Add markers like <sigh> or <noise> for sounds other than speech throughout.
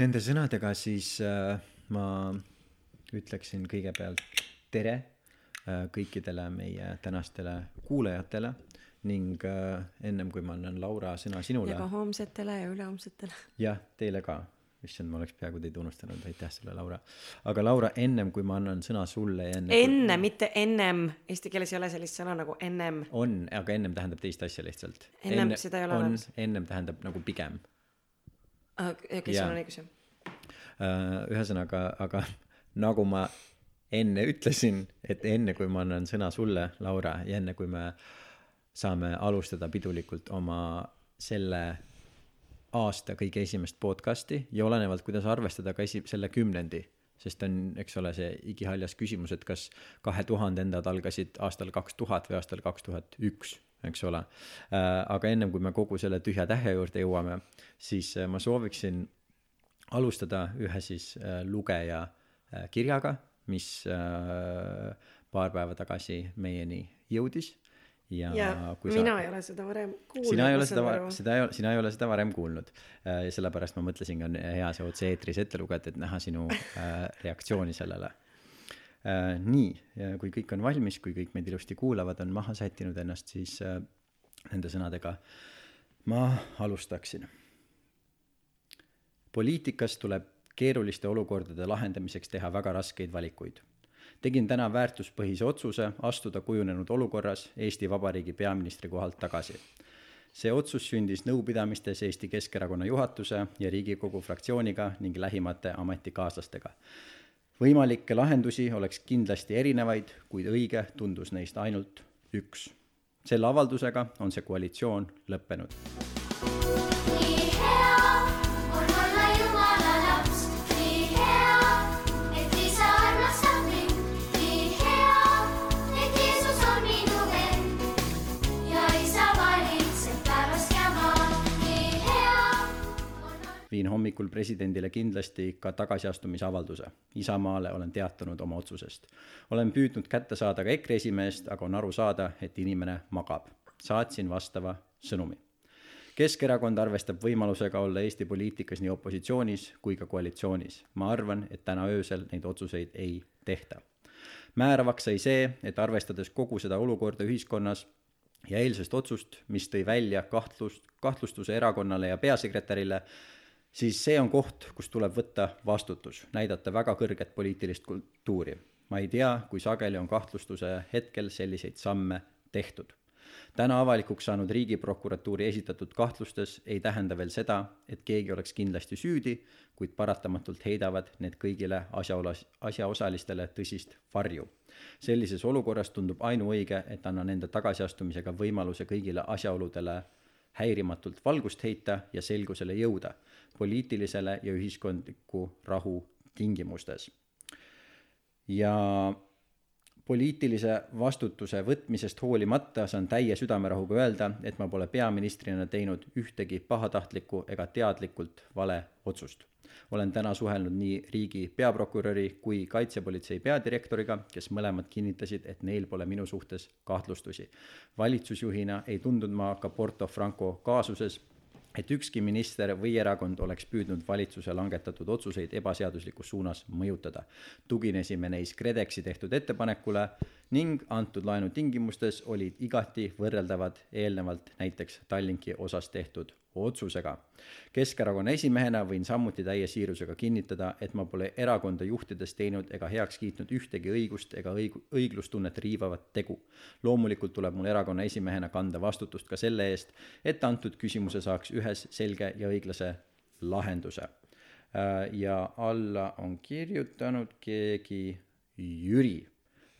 nende sõnadega siis äh, ma ütleksin kõigepealt tere äh, kõikidele meie tänastele kuulajatele ning äh, ennem kui ma annan Laura sõna sinule. ja ka homsetele ja ülehomsetele. jah, teile ka issand, ma oleks peaaegu teid unustanud, aitäh sulle, Laura. aga Laura, ennem kui ma annan sõna sulle ja enne enne kui..., mitte ennem, eesti keeles ei ole sellist sõna nagu ennem. on, aga ennem tähendab teist asja lihtsalt. ennem enne, seda ei ole olemas. ennem tähendab nagu pigem. Okei, sul on õigus, jah. Äh, ühesõnaga, aga <laughs> nagu ma enne ütlesin, et enne kui ma annan sõna sulle, Laura, ja enne kui me saame alustada pidulikult oma selle aasta kõige esimest podcast'i ja olenevalt, kuidas arvestada ka esi-, selle kümnendi, sest on, eks ole, see igihaljas küsimus, et kas kahe tuhandendad algasid aastal kaks tuhat või aastal kaks tuhat üks, eks ole. Äh, aga ennem kui me kogu selle tühja tähe juurde jõuame, siis äh, ma sooviksin alustada ühe siis äh, lugeja kirjaga, mis paar päeva tagasi meieni jõudis ja, ja kui mina sa... ei ole seda varem kuulnud. sina ei ole seda, seda ei ole, sina ei ole seda varem kuulnud. Ja sellepärast ma mõtlesingi, on hea see otse-eetris ette lugeda, et näha sinu reaktsiooni sellele. Nii, kui kõik on valmis, kui kõik meid ilusti kuulavad, on maha sättinud ennast, siis äh, nende sõnadega ma alustaksin. poliitikas tuleb keeruliste olukordade lahendamiseks teha väga raskeid valikuid tegin täna väärtuspõhise otsuse astuda kujunenud olukorras Eesti Vabariigi peaministri kohalt tagasi. see otsus sündis nõupidamistes Eesti Keskerakonna juhatuse ja Riigikogu fraktsiooniga ning lähimate ametikaaslastega. Võimalikke lahendusi oleks kindlasti erinevaid, kuid õige tundus neist ainult üks. selle avaldusega on see koalitsioon lõppenud viin hommikul presidendile kindlasti ka tagasiastumisavalduse. Isamaale olen teatanud oma otsusest. olen püüdnud kätte saada ka EKRE esimeest, aga on aru saada, et inimene magab. saatsin vastava sõnumi. Keskerakond arvestab võimalusega olla Eesti poliitikas nii opositsioonis kui ka koalitsioonis. ma arvan, et täna öösel neid otsuseid ei tehta. määravaks sai see, et arvestades kogu seda olukorda ühiskonnas ja eilsest otsust, mis tõi välja kahtlust, kahtlustuse erakonnale ja peasekretärile, siis see on koht, kus tuleb võtta vastutus, näidata väga kõrget poliitilist kultuuri. ma ei tea, kui sageli on kahtlustuse hetkel selliseid samme tehtud. täna avalikuks saanud Riigiprokuratuuri esitatud kahtlustes ei tähenda veel seda, et keegi oleks kindlasti süüdi, kuid paratamatult heidavad need kõigile asjaolas-, asjaosalistele tõsist varju. sellises olukorras tundub ainuõige, et annan enda tagasiastumisega võimaluse kõigile asjaoludele häirimatult valgust heita ja selgusele jõuda poliitilisele ja ühiskondliku rahu tingimustes. ja poliitilise vastutuse võtmisest hoolimata saan täie südamerahuga öelda, et ma pole peaministrina teinud ühtegi pahatahtlikku ega teadlikult vale otsust olen täna suhelnud nii riigi peaprokuröri kui kaitsepolitsei peadirektoriga, kes mõlemad kinnitasid, et neil pole minu suhtes kahtlustusi. valitsusjuhina ei tundnud ma ka Porto Franco kaasuses et ükski minister või erakond oleks püüdnud valitsuse langetatud otsuseid ebaseaduslikus suunas mõjutada. tuginesime neis KredExi tehtud ettepanekule ning antud laenu tingimustes olid igati võrreldavad eelnevalt näiteks Tallinki osas tehtud otsusega. Keskerakonna esimehena võin samuti täie siirusega kinnitada, et ma pole erakonda juhtides teinud ega heaks kiitnud ühtegi õigust ega õig-, õiglustunnet riivavat tegu. loomulikult tuleb mul erakonna esimehena kanda vastutust ka selle eest, et antud küsimuse saaks ühes selge ja õiglase lahenduse. Äh, ja alla on kirjutanud keegi Jüri.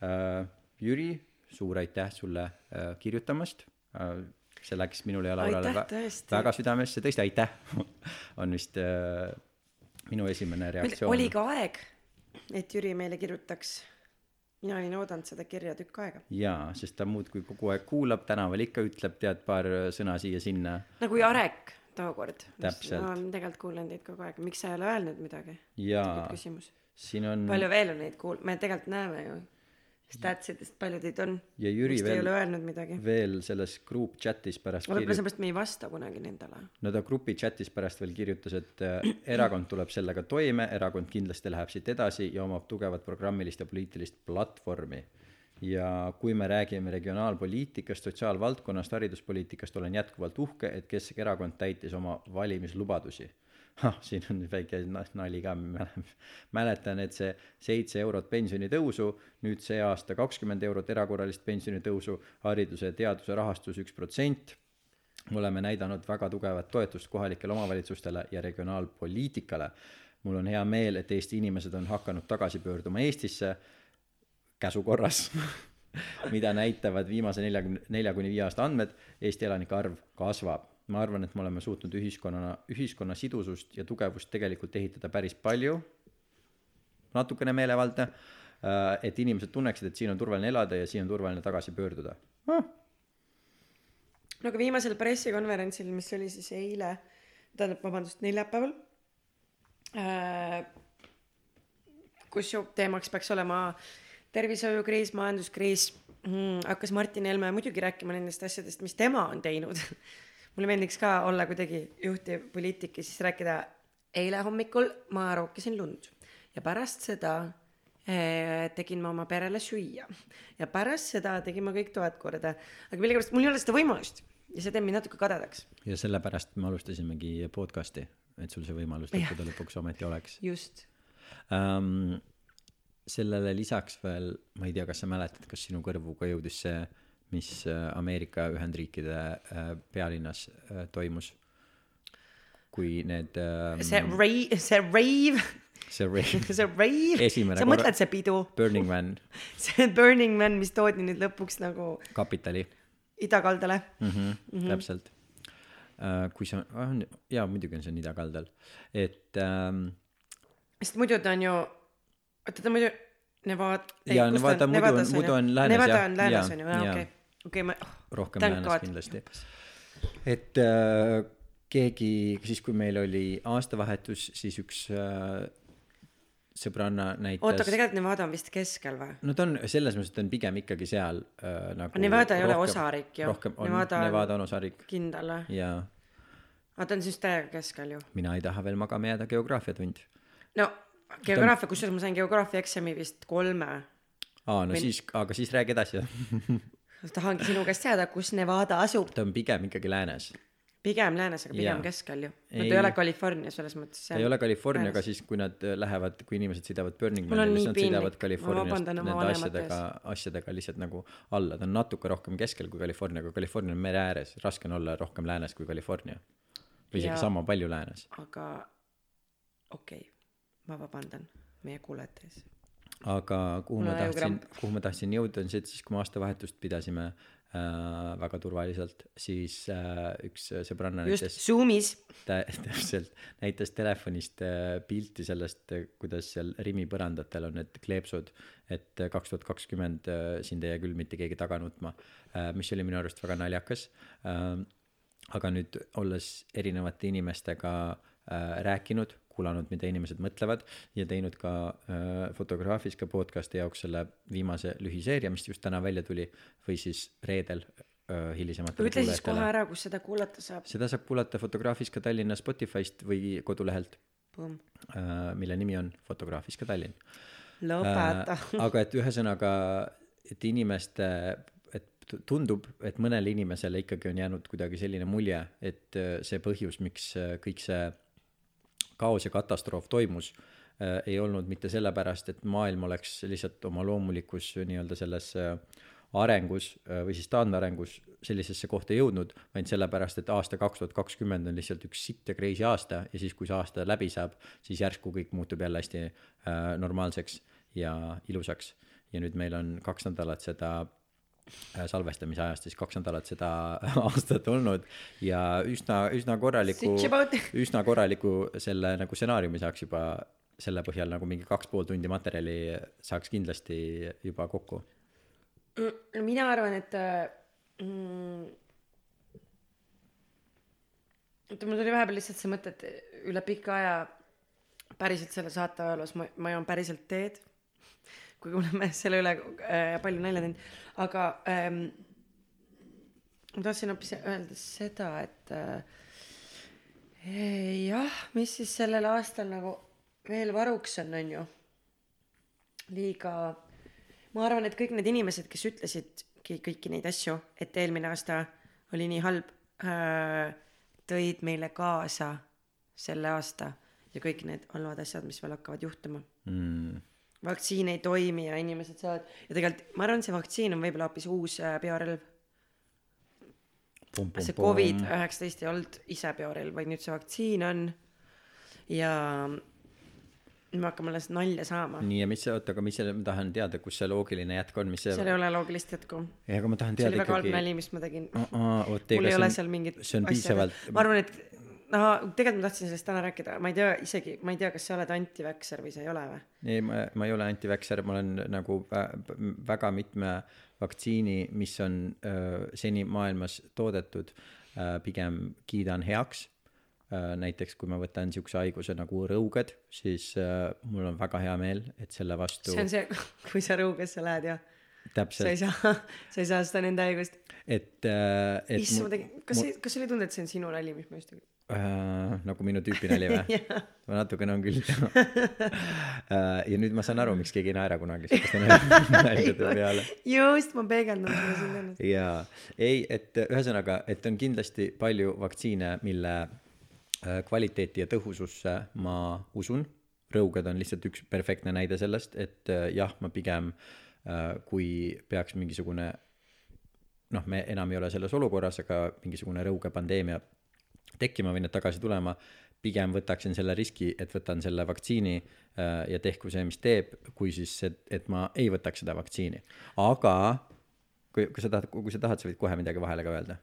Äh, Jüri, suur aitäh sulle äh, kirjutamast see läks minule ja Laurale väga südamesse, tõesti aitäh <laughs> on vist äh, minu esimene reaktsioon. oli ka aeg, et Jüri meile kirjutaks. mina olin oodanud seda kirja tükk aega. jaa, sest ta muudkui kogu aeg kuulab, tänaval ikka ütleb tead paar sõna siia-sinna. nagu Jarek tookord. ma olen tegelikult kuulanud teid kogu aeg, miks sa ei ole öelnud midagi? jaa, siin on. palju veel on neid kuul-, me tegelikult näeme ju statsidest palju teid on ja Jüri vist ei ole öelnud midagi veel selles group chat'is pärast võib-olla kirjutas seepärast me ei vasta kunagi nendele no ta grupi chat'is pärast veel kirjutas, et äh, erakond tuleb sellega toime, erakond kindlasti läheb siit edasi ja omab tugevat programmilist ja poliitilist platvormi. ja kui me räägime regionaalpoliitikast, sotsiaalvaldkonnast, hariduspoliitikast, olen jätkuvalt uhke, et Keskerakond täitis oma valimislubadusi. <laughs> ah, siin on väike na- nali ka, mäletan, et see seitse eurot pensionitõusu, nüüd see aasta kakskümmend eurot erakorralist pensionitõusu, hariduse ja teaduse rahastus üks protsent me oleme näidanud väga tugevat toetust kohalikele omavalitsustele ja regionaalpoliitikale. mul on hea meel, et Eesti inimesed on hakanud tagasi pöörduma Eestisse käsu korras <laughs> mida näitavad viimase neljakümne, nelja kuni viie aasta andmed, Eesti elanike arv kasvab. Ma arvan, et me oleme suutnud ühiskonnana, ühiskonna sidusust ja tugevust tegelikult ehitada päris palju, natukene meelevaldne, et inimesed tunneksid, et siin on turvaline elada ja siin on turvaline tagasi pöörduda. Ah, no aga viimasel pressikonverentsil mis oli siis eile tähendab vabandust neljapäeval äh, kus ju teemaks peaks olema tervishoiukriis majanduskriis mm, hakkas Martin Helme muidugi rääkima nendest asjadest mis tema on teinud <laughs> mulle meeldiks ka olla kuidagi juhtiv poliitik ja siis rääkida eile hommikul ma rookisin lund ja pärast seda eh, tegin ma oma perele süüa ja pärast seda tegin ma kõik tuhat korda. Aga millegipärast mul ei ole seda võimalust ja see teeb mind natuke kadedaks. Ja sellepärast me alustasimegi podcast'i, et sul see võimalus lõppude lõpuks ometi oleks. Just. Um, sellele lisaks veel, ma ei tea, kas sa mäletad, kas sinu kõrvu ka jõudis see, mis äh, Ameerika Ühendriikide äh, pealinnas äh, toimus? kui need um, see rave see rave. <laughs> See rave, see rave. Sa mõtled see pidu? Burning Man. <laughs> See Burning Man mis toodi nüüd lõpuks nagu kapitali. idakaldale. Mm. -hmm, mm -hmm. täpselt kui see on, jaa, muidugi on see on idakaldal, et um, sest muidu ta on ju oota ta muidu Nevada Jaa, Nevada muidu on- muidu on läänes, Nevada jah. on läänes on ju jaa. Okei okei ma oh, rohkem läänes kindlasti. et äh, keegi, siis kui meil oli aastavahetus, siis üks äh, sõbranna näitas. oota aga tegelikult Nevada on vist keskel või no ta on selles mõttes, et ta on pigem ikkagi seal äh, nagu. Nevada ei ole osariik ju. rohkem on, Nevada on- on osariik kindel või ja aga ta on siis täiega keskel ju mina ei taha veel magama jääda geograafiatund. no geograafia kusjuures ma sain geograafia eksami vist kolme aa, no Min- siis, aga siis räägi edasi <laughs> tahangi sinu käest teada kus Nevada asub ta on pigem ikkagi läänes. pigem läänes aga pigem Jaa. keskel ju no Ei. ei ole California selles mõttes ei ole California, aga siis, kui nad äh, lähevad, kui inimesed sõidavad Burning Manile, siis nad piinlik. sõidavad Californiast nende asjadega, asjadega lihtsalt nagu alla, ta on natuke rohkem keskel kui California, aga California on mere ääres, raske on olla rohkem läänes kui California. või isegi Ja- sama palju läänes. aga okei okay. ma vabandan meie kuulajate ees aga kuhu Mul ma tahtsin kuhu ma tahtsin jõuda, on see, et siis, kui me aastavahetust pidasime äh, väga turvaliselt, siis äh, üks sõbranna just näitas Zoomis. Tä- <laughs> täpselt. Näitas telefonist äh, pilti sellest, kuidas seal Rimi põrandatel on need kleepsud, et kaks tuhat kakskümmend sind ei jää küll mitte keegi taga nutma, mis oli minu arust väga naljakas. aga nüüd olles erinevate inimestega äh, rääkinud, kuulanud, mida inimesed mõtlevad ja teinud ka äh, Fotograafika podcast'i jaoks selle viimase lühiseeria, mis just täna välja tuli või siis reedel äh, hilisematele ütle siis kohe ära kus seda kuulata saab seda saab kuulata Fotograafiska Tallinna Spotify'st või kodulehelt, Põmm. mille nimi on Fotograafiska Tallinn. lõpeta aga et ühesõnaga, et inimeste, tundub, et mõnele inimesele ikkagi on jäänud kuidagi selline mulje, et äh, see põhjus, miks äh, kõik see kaos ja katastroof toimus, ei olnud mitte sellepärast, et maailm oleks lihtsalt oma loomulikus nii-öelda selles äh, arengus äh, või siis taandarengus sellisesse kohta jõudnud, vaid sellepärast, et aasta kaks tuhat kakskümmend on lihtsalt üks sitt ja crazy aasta ja siis, kui see aasta läbi saab, siis järsku kõik muutub jälle hästi äh, normaalseks ja ilusaks. ja nüüd meil on kaks nädalat seda äh, salvestamise ajast siis kaks nädalat seda <laughs> aastat olnud. Ja üsna, üsna korraliku <laughs> üsna korraliku selle nagu stsenaariumi saaks juba selle põhjal nagu mingi kaks pool tundi materjali saaks kindlasti juba kokku. no mina arvan et äh, mm, oota mul tuli vahepeal lihtsalt see mõte et üle pika aja päriselt selle saate ajaloos ma ma joon päriselt teed kui me oleme selle üle äh, palju nalja teinud, aga ähm, ma tahtsin hoopis öelda seda, et äh, jah, mis siis sellel aastal nagu veel varuks on, on ju. liiga, ma arvan, et kõik need inimesed, kes ütlesidki kõiki neid asju, et eelmine aasta oli nii halb äh,, tõid meile kaasa selle aasta ja kõik need halvad asjad, mis veel hakkavad juhtuma. Mm.. Vaktsiin ei toimi ja inimesed saavad ja tegelikult ma arvan, see vaktsiin on võib-olla hoopis uus äh, biorelv see Covid üheksateist ei olnud ise biorelv, vaid nüüd see vaktsiin on. ja me hakkame alles nalja saama. nii ja mis see, oota, aga mis selle, ma tahan teada, kus see loogiline jätk on, mis see. seal ei ole loogilist jätku. ei, aga ma tahan teada ikkagi. see oli väga halb nali, mis ma tegin. mul ei ole seal mingit. see on piisavalt. ma arvan, et no tegelikult ma tahtsin sellest täna rääkida, ma ei tea isegi, ma ei tea, kas sa oled antiväkser või sa ei ole või? ei, ma, ma ei ole antiväkser, ma olen nagu väga mitme vaktsiini, mis on öö, seni maailmas toodetud, pigem kiidan heaks. näiteks kui ma võtan niisuguse haiguse nagu rõuged, siis öö, mul on väga hea meel, et selle vastu. see on see, <laughs> kui sa rõugesse lähed ja täpselt. sa ei saa, sa ei saa seda nende haigust. et, et. issand, ma tegin, kas mul..., kas oli tunda, et see on sinu nali, mis ma just tegin? Äh, nagu minu tüüpi nali või <laughs> ma natukene on küll <laughs> äh, ja nüüd ma saan aru, miks keegi ei naera kunagi sihukeste <laughs> naljade peale. just, ma peegeldan seda siin ennast. jaa, ei, et ühesõnaga, et on kindlasti palju vaktsiine, mille äh, kvaliteeti ja tõhususse ma usun. rõuged on lihtsalt üks perfektne näide sellest, et äh, jah, ma pigem äh, kui peaks mingisugune noh, me enam ei ole selles olukorras, aga mingisugune rõugepandeemia tekkima või need tagasi tulema, pigem võtaksin selle riski, et võtan selle vaktsiini äh, ja tehku see, mis teeb, kui siis, et, et ma ei võtaks seda vaktsiini. aga kui, kui sa tahad, kui sa tahad, sa võid kohe midagi vahele ka öelda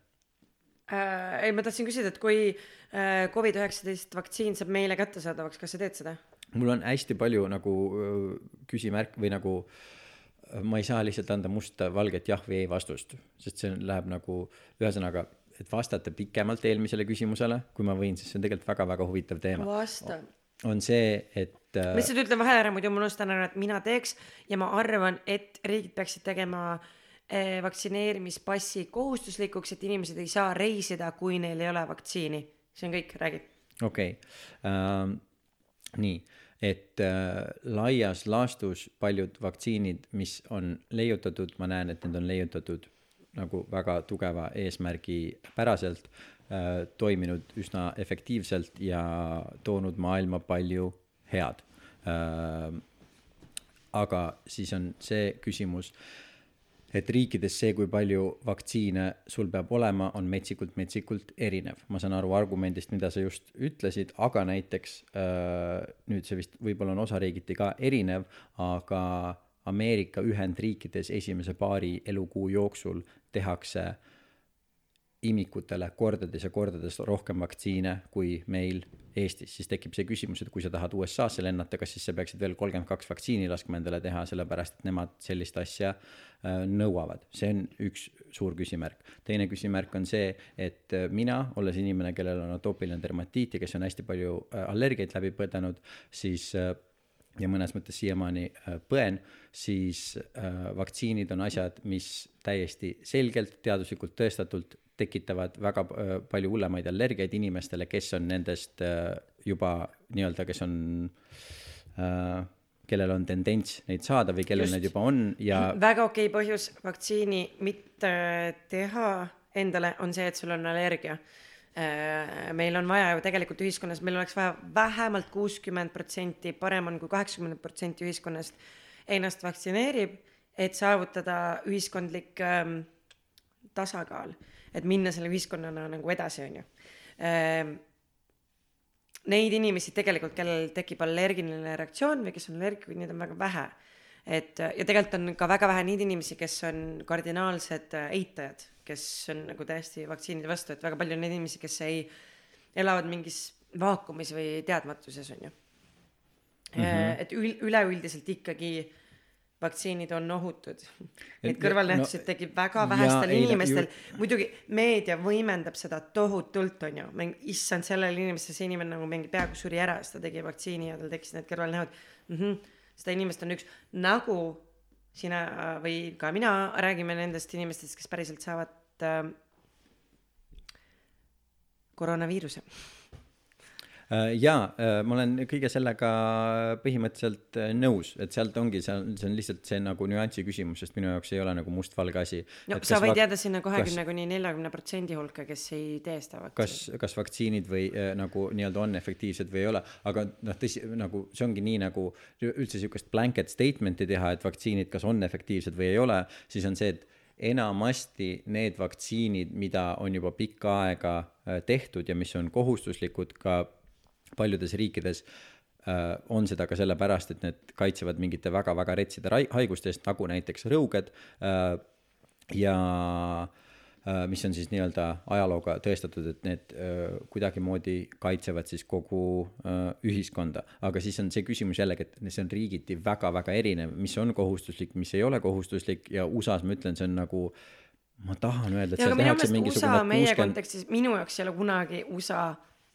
äh,. ei, ma tahtsin küsida, et kui äh, Covid üheksateist vaktsiin saab meile kättesaadavaks, kas sa teed seda? mul on hästi palju nagu äh, küsimärk või nagu äh, ma ei saa lihtsalt anda musta, valget jah või ei vastust, sest see läheb nagu, ühesõnaga et vastata pikemalt eelmisele küsimusele, kui ma võin, sest see on tegelikult väga-väga huvitav teema. vasta. on see, et äh.... ma lihtsalt ütlen vahele ära, muidu ma unustan ära, et mina teeks ja ma arvan, et riigid peaksid tegema eh, vaktsineerimispassi kohustuslikuks, et inimesed ei saa reisida, kui neil ei ole vaktsiini. see on kõik, räägi. okei okay. uh,, nii et äh, laias laastus paljud vaktsiinid, mis on leiutatud, ma näen, et need on leiutatud nagu väga tugeva eesmärgi päraselt äh, toiminud üsna efektiivselt ja toonud maailma palju head äh,. aga siis on see küsimus, et riikides see, kui palju vaktsiine sul peab olema, on metsikult, metsikult erinev. ma saan aru argumendist, mida sa just ütlesid, aga näiteks äh, nüüd see vist võib-olla on osariigiti ka erinev, aga Ameerika Ühendriikides esimese paari elukuu jooksul tehakse imikutele kordades ja kordades rohkem vaktsiine kui meil Eestis, siis tekib see küsimus, et kui sa tahad USA-sse lennata, kas siis sa peaksid veel kolmkümmend kaks vaktsiini laskma endale teha, sellepärast et nemad sellist asja äh, nõuavad. see on üks suur küsimärk. teine küsimärk on see, et äh, mina, olles inimene, kellel on atoopiline dermatiit ja kes on hästi palju äh, allergiaid läbi põdenud, siis ja mõnes mõttes siiamaani äh, põen, siis äh, vaktsiinid on asjad, mis täiesti selgelt, teaduslikult tõestatult tekitavad väga äh, palju hullemaid allergiaid inimestele, kes on nendest juba nii-öelda, kes on kellel on tendents neid saada või kellel Just. need juba on ja. väga okei põhjus vaktsiini mitte teha endale on see, et sul on allergia meil on vaja ju tegelikult ühiskonnas, meil oleks vaja vähemalt kuuskümmend protsenti, parem on kui kaheksakümmend protsenti ühiskonnast ennast vaktsineerib, et saavutada ühiskondlik ähm, tasakaal, et minna selle ühiskonnana nagu edasi, on ju ähm,. Neid inimesi tegelikult, kellel tekib allergiline reaktsioon või kes on allergikud, neid on väga vähe. et ja tegelikult on ka väga vähe neid inimesi, kes on kardinaalsed äh, eitajad kes on nagu täiesti vaktsiinide vastu, et väga palju on neid inimesi, kes ei, elavad mingis vaakumis või teadmatuses, on ju mm. -hmm. et ül-, üleüldiselt ikkagi vaktsiinid on ohutud. Neid kõrvalnähtusid no, tekib väga vähestel ja, inimestel, muidugi meedia võimendab seda tohutult, on ju, issand, sellel inimesel, see inimene nagu mingi peaaegu suri ära, sest ta tegi vaktsiini ja tal tekkisid need kõrvalnähud mm. -hmm. seda inimest on üks, nagu sina või ka mina räägime nendest inimestest, kes päriselt saavad äh, koroonaviiruse Äh, jaa, äh, ma olen kõige sellega põhimõtteliselt äh, nõus, et sealt ongi, seal, see on lihtsalt see nagu nüansi küsimus, sest minu jaoks ei ole nagu mustvalge asi. no sa võid jääda sinna kahekümne kuni neljakümne protsendi hulka, kes ei tee seda vaktsiini. kas, kas vaktsiinid või äh, nagu nii-öelda on efektiivsed või ei ole, aga noh, tõsi, nagu see ongi nii nagu üldse sihukest blanket statement'i teha, et vaktsiinid kas on efektiivsed või ei ole, siis on see, et enamasti need vaktsiinid, mida on juba pikka aega tehtud ja mis on kohustuslikud ka paljudes riikides äh, on seda ka sellepärast, et need kaitsevad mingite väga-väga retside haiguste eest, nagu näiteks rõuged äh, ja äh, mis on siis nii-öelda ajalooga tõestatud, et need kuidagimoodi kaitsevad siis kogu ühiskonda. aga siis on see küsimus jällegi, et see on riigiti väga-väga erinev, mis on kohustuslik, mis ei ole kohustuslik ja USA-s ma ütlen, see on nagu ma tahan öelda, et seal tehakse mingisugune USA meie 60... kontekstis, minu jaoks ei ole kunagi USA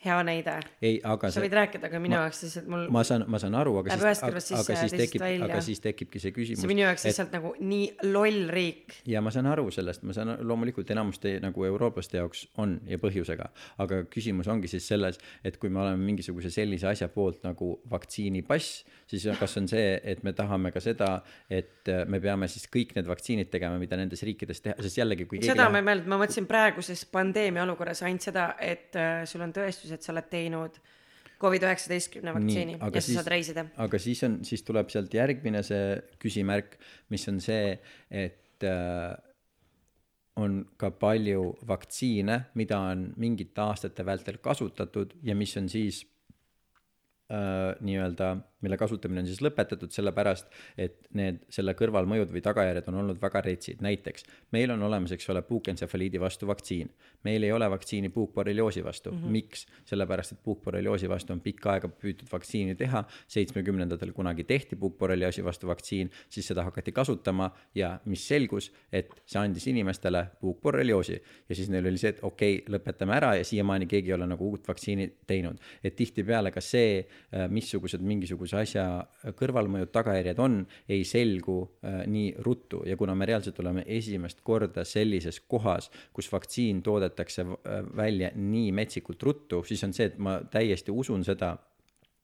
hea näide. ei, aga sa see, võid rääkida, aga minu jaoks lihtsalt mul. ma saan, ma saan aru, aga siis, aga, aga siis tekib, aga siis tekibki see küsimus. see minu jaoks lihtsalt et, nagu nii loll riik. ja ma saan aru sellest, ma saan loomulikult enamuste nagu eurooplaste jaoks on ja põhjusega, aga küsimus ongi siis selles, et kui me oleme mingisuguse sellise asja poolt nagu vaktsiinipass, siis kas on see, et me tahame ka seda, et me peame siis kõik need vaktsiinid tegema, mida nendes riikides teha, sest jällegi, kui. seda ma ei mõelnud, ma mõtlesin praeguses pandeemia olukorras ainult seda, et äh, sul on tõestus et sa oled teinud Covid-19 vaktsiini ja siis, sa saad reisida. aga siis on, siis tuleb sealt järgmine see küsimärk, mis on see, et äh, on ka palju vaktsiine, mida on mingite aastate vältel kasutatud ja mis on siis äh, nii-öelda mille kasutamine on siis lõpetatud sellepärast, et need, selle kõrvalmõjud või tagajärjed on olnud väga retsid. näiteks meil on olemas, eks ole, puukentsefaliidi vastu vaktsiin. meil ei ole vaktsiini puukborrelioosi vastu mm. -hmm. miks? sellepärast, et puukborrelioosi vastu on pikka aega püütud vaktsiini teha. seitsmekümnendatel kunagi tehti puukborrelioosi vastu vaktsiin, siis seda hakati kasutama ja mis selgus, et see andis inimestele puukborrelioosi ja siis neil oli see, et okei okay,, lõpetame ära ja siiamaani keegi ei ole nagu uut vaktsiini teinud. et tihtipeale ka see, äh, missugused mingisugused mingisuguse asja kõrvalmõjud, tagajärjed on, ei selgu äh, nii ruttu. Ja kuna me reaalselt oleme esimest korda sellises kohas, kus vaktsiin toodetakse äh, välja nii metsikult ruttu, siis on see, et ma täiesti usun seda,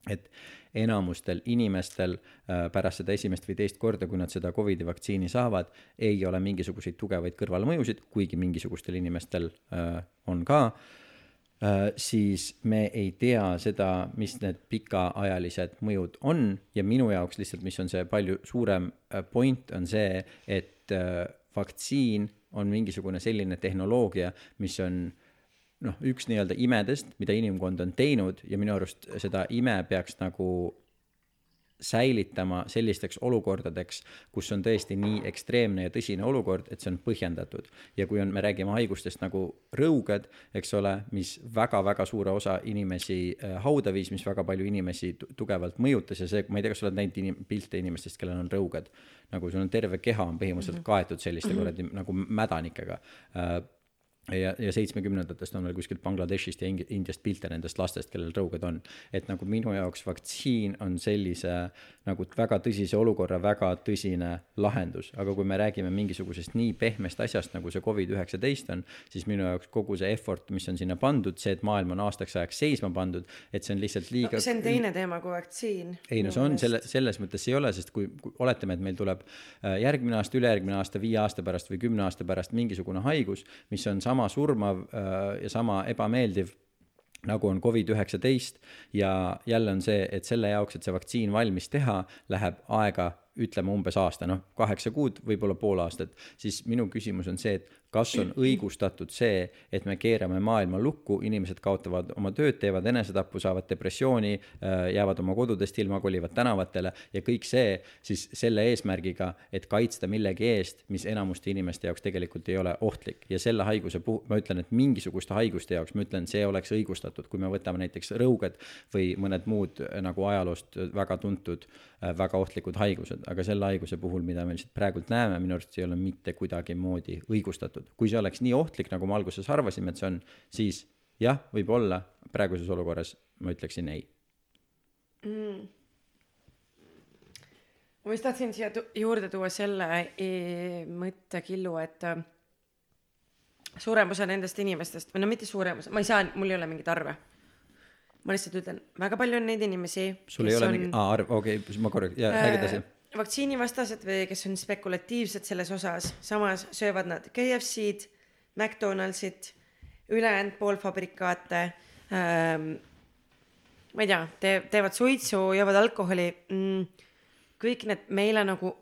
et enamustel inimestel äh, pärast seda esimest või teist korda, kui nad seda Covidi vaktsiini saavad, ei ole mingisuguseid tugevaid kõrvalmõjusid, kuigi mingisugustel inimestel on ka siis me ei tea seda, mis need pikaajalised mõjud on. Ja minu jaoks lihtsalt, mis on see palju suurem äh, point, on see, et äh, vaktsiin on mingisugune selline tehnoloogia, mis on noh, üks nii-öelda imedest, mida inimkond on teinud. Ja minu arust seda ime peaks nagu säilitama sellisteks olukordadeks, kus on tõesti nii ekstreemne ja tõsine olukord, et see on põhjendatud. ja kui on, me räägime haigustest nagu rõuged, eks ole, mis väga-väga suure osa inimesi äh, hauda viis, mis väga palju inimesi tugevalt mõjutas ja see, ma ei tea, kas sa oled näinud inim, pilte inimestest, kellel on rõuged. nagu sul on terve keha on põhimõtteliselt mm -hmm. kaetud selliste mhm. kuradi mm -hmm. nagu mädanikega äh, ja, ja seitsmekümnendatest on veel kuskilt Bangladeshist ja Indiast pilte nendest lastest, kellel tõuged on. et nagu minu jaoks vaktsiin on sellise nagu väga tõsise olukorra väga tõsine lahendus, aga kui me räägime mingisugusest nii pehmest asjast, nagu see Covid-19 on, siis minu jaoks kogu see effort, mis on sinna pandud, see, et maailm on aastaks ajaks seisma pandud, et see on lihtsalt liiga no,. see on teine teema kui vaktsiin. ei no see on selle, selles mõttes ei ole, sest kui, kui oletame, et meil tuleb äh, järgmine aasta, ülejärgmine aasta, viie aasta pärast või kümne aasta pärast mingisugune haigus, mis on sama sama surmav äh, ja sama ebameeldiv nagu on Covid-19. Ja jälle on see, et selle jaoks, et see vaktsiin valmis teha, läheb aega ütleme umbes aasta, noh, kaheksa kuud, võib-olla pool aastat, siis minu küsimus on see, et kas on õigustatud see, et me keerame maailma lukku, inimesed kaotavad oma tööd, teevad enesetappu, saavad depressiooni, äh, jäävad oma kodudest ilma, kolivad tänavatele ja kõik see siis selle eesmärgiga, et kaitsta millegi eest, mis enamuste inimeste jaoks tegelikult ei ole ohtlik. ja selle haiguse puhul, ma ütlen, et mingisuguste haiguste jaoks, ma ütlen, see oleks õigustatud, kui me võtame näiteks rõuged või mõned muud nagu ajaloost väga tuntud äh, väga ohtlikud haigused, aga selle haiguse puhul, mida me lihtsalt praegult näeme, minu arust ei ole mitte kuidagimoodi õigustatud seotud. kui see oleks nii ohtlik, nagu me alguses arvasime, et see on, siis jah, võib-olla, praeguses olukorras ma ütleksin ei mm.. ma just tahtsin siia tu- juurde tuua selle e mõttekillu, et äh, suurem osa nendest inimestest või no mitte suurem osa, ma ei saa, mul ei ole mingeid arve. ma lihtsalt ütlen, väga palju on neid inimesi, sul ei ole mingi, aa arv, okei okay,, ma korra, jaa, räägi edasi. Vaktsiinivastased või kes on spekulatiivsed selles osas, samas söövad nad KFC-d, McDonaldsit, ülejäänud poolfabrikaate ähm,. ma ei tea, tee-, teevad suitsu, joovad alkoholi mm,. kõik need meile nagu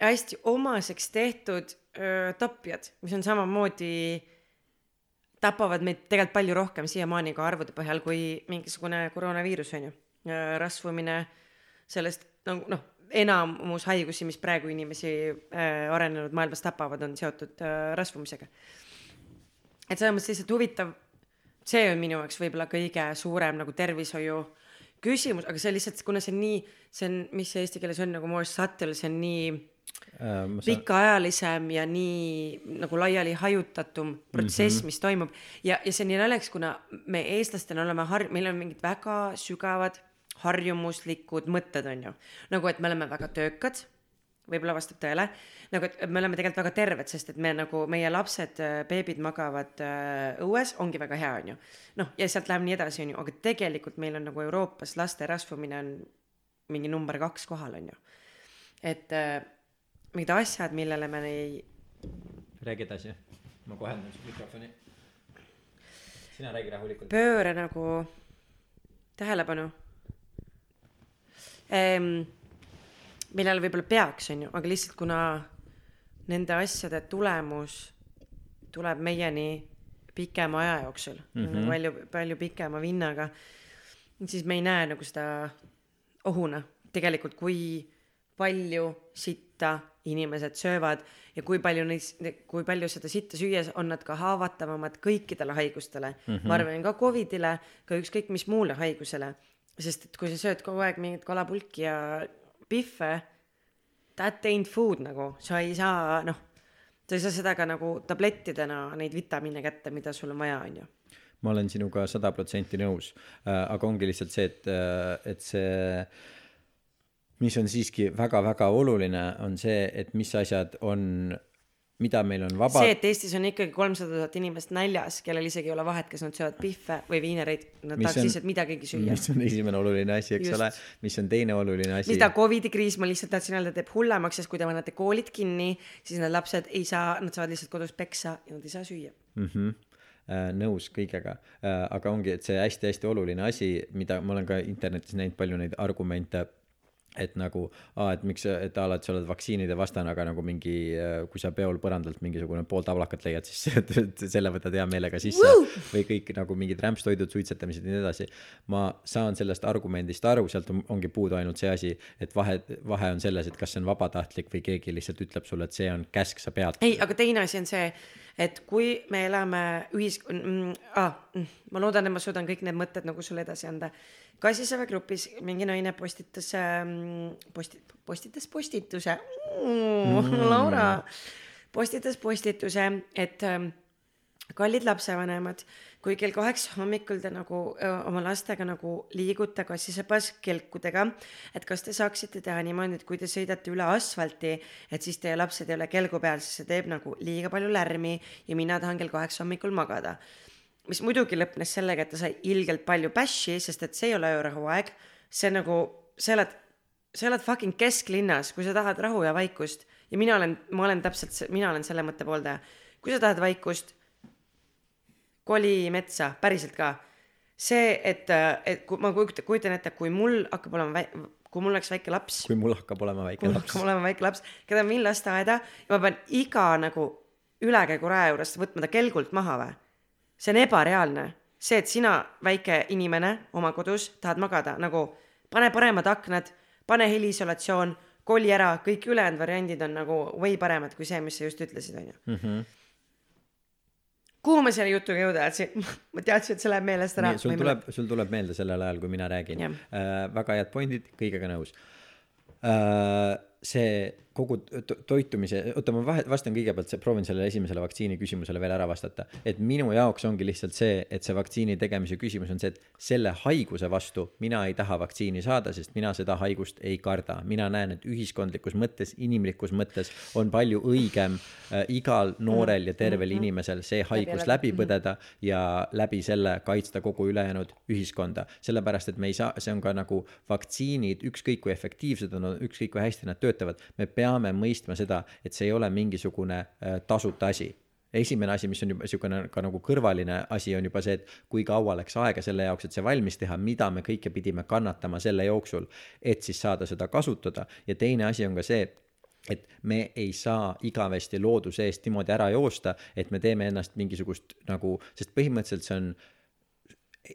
hästi omaseks tehtud öö, tapjad, mis on samamoodi, tapavad meid tegelikult palju rohkem siiamaani ka arvude põhjal kui mingisugune koroonaviirus on ju. rasvumine, sellest nagu noh, enamus haigusi, mis praegu inimesi äh, arenenud maailmas tapavad, on seotud äh, rasvumisega. et selles mõttes lihtsalt huvitav, see on minu jaoks võib-olla kõige suurem nagu tervishoiu küsimus, aga see lihtsalt, kuna see on nii, see on, mis see eesti keeles on nagu more subtle, see on nii Äh, ma saan, pikaajalisem ja nii nagu laiali hajutatum protsess mm, -hmm. mis toimub ja, ja see on nii naljakas, kuna me eestlastena oleme har-, meil on mingid väga sügavad harjumuslikud mõtted, on ju. nagu, et me oleme väga töökad, võib-olla vastab tõele, nagu, et me oleme tegelikult väga terved, sest et me nagu, meie lapsed, beebid magavad äh, õues, ongi väga hea, on ju. noh, ja sealt läheb nii edasi, on ju, aga tegelikult meil on nagu Euroopas laste rasvumine on mingi number kaks kohal, on ju. et äh, mingid asjad, millele me ei, räägi edasi. ma kohendan su mikrofoni. sina räägi rahulikult. pööra nagu tähelepanu ehm,. millele võib-olla peaks, on ju, aga lihtsalt kuna nende asjade tulemus tuleb meieni pikema aja jooksul mm, -hmm. palju, palju pikema vinnaga, siis me ei näe nagu seda ohuna. tegelikult, kui palju sitta inimesed söövad ja kui palju neist, kui palju seda sitta süües on nad ka haavatavamad kõikidele haigustele mm. -hmm. ma arvan ka Covidile, ka ükskõik mis muule haigusele. Sest et kui sa sööd kogu aeg mingit kalapulki ja pihve, that ain't food nagu, sa ei saa, noh, sa ei saa seda ka nagu tablettidena neid vitamiine kätte, mida sul on vaja, on ju. ma olen sinuga sada protsenti nõus äh,, aga ongi lihtsalt see, et, et see, mis on siiski väga-väga oluline, on see, et mis asjad on, mida meil on vaba see, et Eestis on ikkagi kolmsada tuhat inimest näljas, kellel isegi ei ole vahet, kas nad söövad pihve või viinereid, nad tahaks lihtsalt midagigi süüa. mis on esimene oluline asi, eks Just. ole, mis on teine oluline asi mida Covidi kriis, ma lihtsalt tahtsin öelda, teeb hullemaks, sest kui te panete koolid kinni, siis need lapsed ei saa, nad saavad lihtsalt kodus peksa ja nad ei saa süüa. mm. -hmm. nõus kõigega, aga ongi, et see hästi-hästi oluline asi, mida ma olen ka internetis näinud palju neid argumente, et nagu, et miks, et a la, et sa oled vaktsiinide vastane, aga nagu mingi, kui sa peol põrandalt mingisugune pool tablakat leiad, siis <laughs> selle võtad hea meelega sisse või kõik nagu mingid rämpstoidud, suitsetamised ja nii edasi. ma saan sellest argumendist aru, sealt on, ongi puudu ainult see asi, et vahe, vahe on selles, et kas see on vabatahtlik või keegi lihtsalt ütleb sulle, et see on käsk, sa pead. ei, aga teine asi on see, et kui me elame ühis- mm,, ah, mm, ma loodan, et ma suudan kõik need mõtted nagu sulle edasi anda. Kassisaare grupis mingi naine postitas mm,, posti-, postitas postituse mm,, Laura postitas postituse, et ähm, kallid lapsevanemad, kui kell kaheksa hommikul te nagu öö, oma lastega nagu liigute kassisebas kelkudega, et kas te saaksite teha niimoodi, et kui te sõidate üle asfalti, et siis teie lapsed ei ole kelgu peal, sest see teeb nagu liiga palju lärmi ja mina tahan kell kaheksa hommikul magada. mis muidugi lõppes sellega, et ta sai ilgelt palju bash'i, sest et see ei ole öörahuaeg, see nagu, sa elad, sa elad fucking kesklinnas, kui sa tahad rahu ja vaikust ja mina olen, ma olen täpselt, mina olen selle mõtte pooldaja. kui sa tahad vaikust, koli metsa, päriselt ka. see, et, et kui ma kujutan, ette, kui mul hakkab olema väi-, kui mul oleks väike laps, kui mul hakkab olema väike mul laps hakkab. olema väike laps, keda ma viin lasteaeda ja ma pean iga nagu ülekäiguraja juures võtma ta kelgult maha või? see on ebareaalne. see, et sina, väike inimene oma kodus, tahad magada nagu pane paremad aknad, pane heliisolatsioon, koli ära, kõik ülejäänud variandid on nagu way paremad kui see, mis sa just ütlesid, onju. Mhm. Kuhu ma selle jutuga jõuda tahtsin? <laughs> ma teadsin, et see läheb meelest ära. sul tuleb, sul tuleb meelde sellel ajal, kui mina räägin äh,. väga head pointid, kõigega nõus äh,. See kogu to- toitumise, oota, ma vastan kõigepealt, proovin sellele esimesele vaktsiini küsimusele veel ära vastata. et minu jaoks ongi lihtsalt see, et see vaktsiini tegemise küsimus on see, et selle haiguse vastu mina ei taha vaktsiini saada, sest mina seda haigust ei karda. mina näen, et ühiskondlikus mõttes, inimlikus mõttes on palju õigem äh, igal noorel ja tervel mm -hmm. inimesel see haigus läbi, läbi põdeda ja läbi selle kaitsta kogu ülejäänud ühiskonda. sellepärast, et me ei saa, see on ka nagu vaktsiinid, ükskõik kui efektiivsed on, ükskõik kui hästi nad töötavad, me peame mõistma seda, et see ei ole mingisugune äh, tasuta asi esimene asi, mis on juba niisugune ka nagu kõrvaline asi, on juba see, et kui kaua läks aega selle jaoks, et see valmis teha, mida me kõike pidime kannatama selle jooksul, et siis saada seda kasutada. ja teine asi on ka see, et me ei saa igavesti looduse eest niimoodi ära joosta, et me teeme ennast mingisugust nagu, sest põhimõtteliselt see on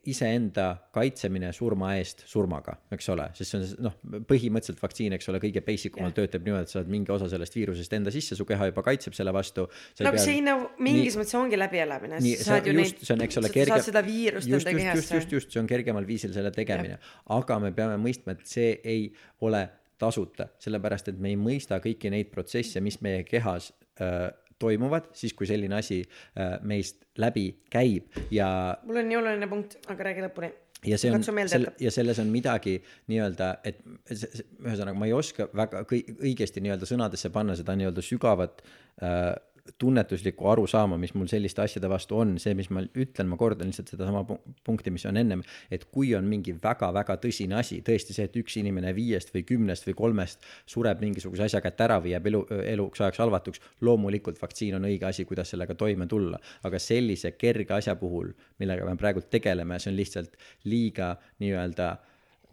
iseenda kaitsemine surma eest surmaga, eks ole, sest see on noh, põhimõtteliselt vaktsiin, eks ole, kõige basic umalt töötab niimoodi, et sa saad mingi osa sellest viirusest enda sisse, su keha juba kaitseb selle vastu. no aga see nagu mingis mõttes ongi läbielamine. nii, see on just, eks ole, kerge. seda viirust just, enda kehasse. just, just, just, see on kergemal viisil selle tegemine, aga me peame mõistma, et see ei ole tasuta, sellepärast et me ei mõista kõiki neid protsesse, mis meie kehas äh, toimuvad siis, kui selline asi äh, meist läbi käib ja. mul on nii oluline punkt, aga räägi lõpuni. ja see on, selle, ja selles on midagi nii-öelda, et ühesõnaga, ma ei oska väga õigesti nii-öelda sõnadesse panna seda nii-öelda sügavat äh, tunnetuslikku arusaama, mis mul selliste asjade vastu on, see, mis ma ütlen, ma kordan lihtsalt sedasama punkti, mis on ennem, et kui on mingi väga-väga tõsine asi, tõesti see, et üks inimene viiest või kümnest või kolmest sureb mingisuguse asja kätte ära või jääb elu, eluks ajaks halvatuks, loomulikult vaktsiin on õige asi, kuidas sellega toime tulla. aga sellise kerge asja puhul, millega me praegu tegeleme, see on lihtsalt liiga nii-öelda,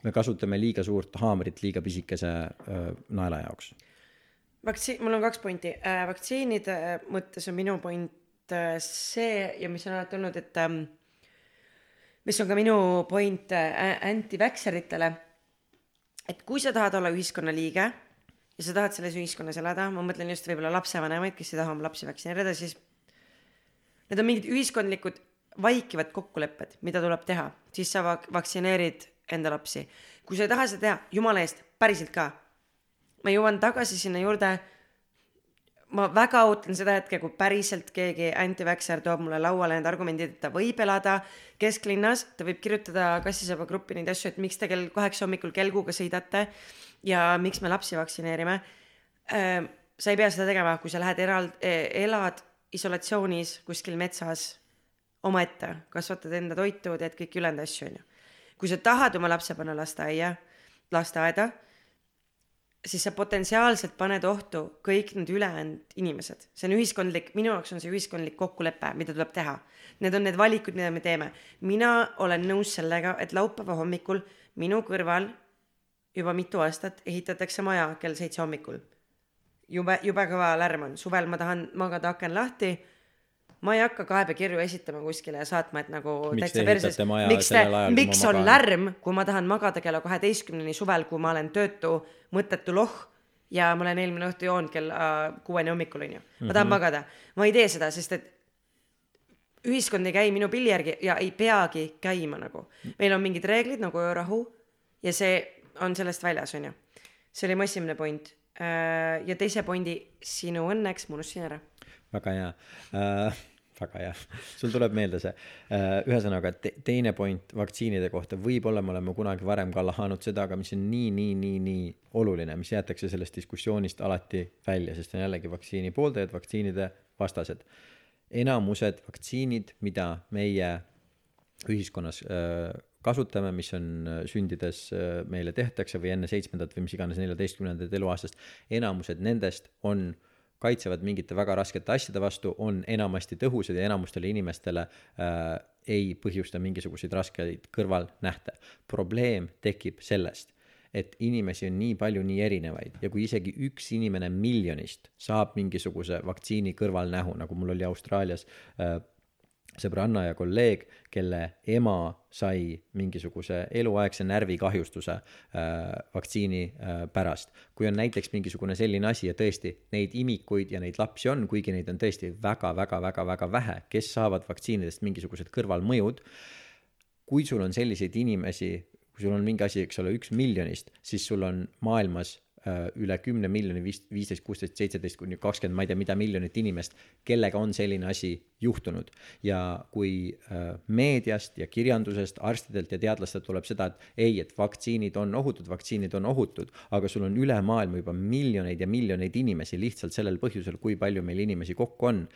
me kasutame liiga suurt haamrit liiga pisikese öö, naela jaoks vaktsiin, mul on kaks pointi äh,. vaktsiinide mõttes on minu point äh, see ja mis on alati olnud, et ähm, mis on ka minu point äh, anti-vaxxeritele. et kui sa tahad olla ühiskonna liige ja sa tahad selles ühiskonnas elada, ma mõtlen just võib-olla lapsevanemaid, kes ei taha oma lapsi vaktsineerida, siis need on mingid ühiskondlikud vaikivad kokkulepped, mida tuleb teha, siis sa vak-, vaktsineerid enda lapsi. kui sa ei taha seda teha, jumala eest, päriselt ka ma jõuan tagasi sinna juurde. ma väga ootan seda hetke, kui päriselt keegi anti-vaxxer toob mulle lauale need argumendid, et ta võib elada kesklinnas, ta võib kirjutada kassisaba gruppi neid asju, et miks te kell kaheksa hommikul kelguga sõidate ja miks me lapsi vaktsineerime. Äh, sa ei pea seda tegema, kui sa lähed eral-, elad isolatsioonis kuskil metsas omaette, kasvatad enda toitu, teed kõiki ülejäänud asju, onju. kui sa tahad oma lapse panna lasteaia, lasteaeda siis sa potentsiaalselt paned ohtu kõik need ülejäänud inimesed. see on ühiskondlik, minu jaoks on see ühiskondlik kokkulepe, mida tuleb teha. Need on need valikud, mida me teeme. mina olen nõus sellega, et laupäeva hommikul minu kõrval juba mitu aastat ehitatakse maja kell seitse hommikul. jube, jube kõva lärm on, suvel ma tahan magada aken lahti ma ei hakka kaebekirju esitama kuskile ja saatma, et nagu miks täitsa perses, miks te, miks on lärm, kui ma tahan magada kella kaheteistkümneni suvel, kui ma olen töötu, mõttetu lohh ja ma olen eelmine õhtu joonud kella kuueni hommikul, onju. ma tahan mm -hmm. magada. ma ei tee seda, sest et ühiskond ei käi minu pilli järgi ja ei peagi käima nagu. meil on mingid reeglid nagu öörahu ja see on sellest väljas, onju. see oli mu esimene point. Äh, ja teise pointi sinu õnneks ma unustasin ära. väga hea uh väga hea, sul tuleb meelde see. Äh, ühesõnaga te, teine point vaktsiinide kohta, võib-olla me oleme kunagi varem ka lahanud seda, aga mis on nii, nii, nii, nii oluline, mis jäetakse sellest diskussioonist alati välja, sest on jällegi vaktsiini pooldajad, vaktsiinide vastased. enamused vaktsiinid, mida meie ühiskonnas äh, kasutame, mis on äh, sündides meile tehtakse või enne seitsmendat või mis iganes neljateistkümnendat eluaastast, enamused nendest on äh, kaitsevad mingite väga raskete asjade vastu, on enamasti tõhusad ja enamustele inimestele äh, ei põhjusta mingisuguseid raskeid kõrvalnähte. probleem tekib sellest, et inimesi on nii palju nii erinevaid ja kui isegi üks inimene miljonist saab mingisuguse vaktsiini kõrvalnähu, nagu mul oli Austraalias äh, sõbranna ja kolleeg, kelle ema sai mingisuguse eluaegse närvikahjustuse äh, vaktsiini äh, pärast. kui on näiteks mingisugune selline asi ja tõesti neid imikuid ja neid lapsi on, kuigi neid on tõesti väga-väga-väga-väga vähe, kes saavad vaktsiinidest mingisugused kõrvalmõjud. kui sul on selliseid inimesi, kui sul on mingi asi, eks ole, üks miljonist, siis sul on maailmas üle kümne miljoni, viis, viisteist, kuusteist, seitseteist kuni kakskümmend, ma ei tea, mida miljonit inimest, kellega on selline asi juhtunud. ja kui äh, meediast ja kirjandusest, arstidelt ja teadlastelt tuleb seda, et ei, et vaktsiinid on ohutud, vaktsiinid on ohutud, aga sul on üle maailma juba miljoneid ja miljoneid inimesi lihtsalt sellel põhjusel, kui palju meil inimesi kokku on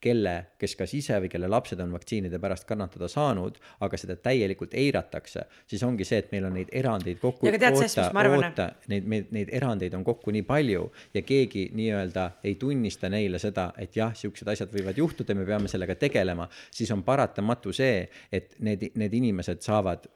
kelle, kes kas ise või kelle lapsed on vaktsiinide pärast kannatada saanud, aga seda täielikult eiratakse, siis ongi see, et meil on neid erandeid kokku. arvan? oota, neid, neid, neid erandeid on kokku nii palju ja keegi nii-öelda ei tunnista neile seda, et jah, siuksed asjad võivad juhtuda, me peame sellega tegelema, siis on paratamatu see, et need, need inimesed saavad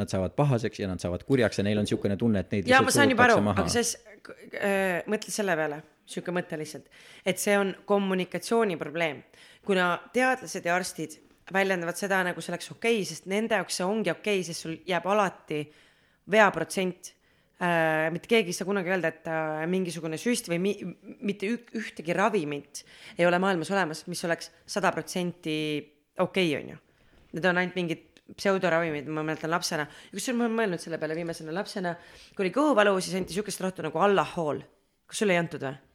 nad saavad pahaseks ja nad saavad kurjaks ja neil on niisugune tunne, et neid ja ma saan juba aru, aga siis äh, mõtle selle peale sihuke mõte lihtsalt, et see on kommunikatsiooni probleem. kuna teadlased ja arstid väljendavad seda nagu see oleks okei okay,, sest nende jaoks see ongi okei okay,, sest sul jääb alati veaprotsent äh,. mitte keegi ei saa kunagi öelda, et äh, mingisugune süst või mi, mitte ühtegi ravimit ei ole maailmas olemas, mis oleks sada protsenti okei okay,, on ju. Need on ainult mingid pseudoravimid, ma mäletan lapsena, kusjuures ma olen mõelnud selle peale viimasena lapsena, kui oli kõhuvalu, siis anti sihukest rohtu nagu allahool. kas sulle ei antud või?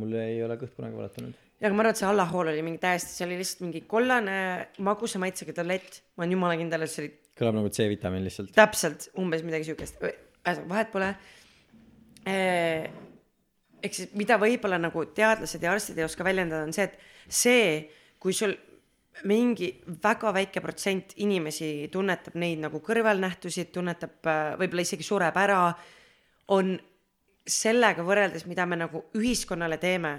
Mul ei ole kõht kunagi valetanud. ja aga ma arvan, et see allahool oli mingi täiesti, see oli lihtsalt mingi kollane magusa maitsega tablett, ma olen jumala kindel, et see oli. kõlab nagu C-vitamiin lihtsalt. täpselt, umbes midagi siukest, ühesõnaga vahet pole. ehk siis, mida võib-olla nagu teadlased ja arstid ei oska väljendada, on see, et see, kui sul mingi väga väike protsent inimesi tunnetab neid nagu kõrvalnähtusid, tunnetab, äh, võib-olla isegi sureb ära, on sellega võrreldes, mida me nagu ühiskonnale teeme,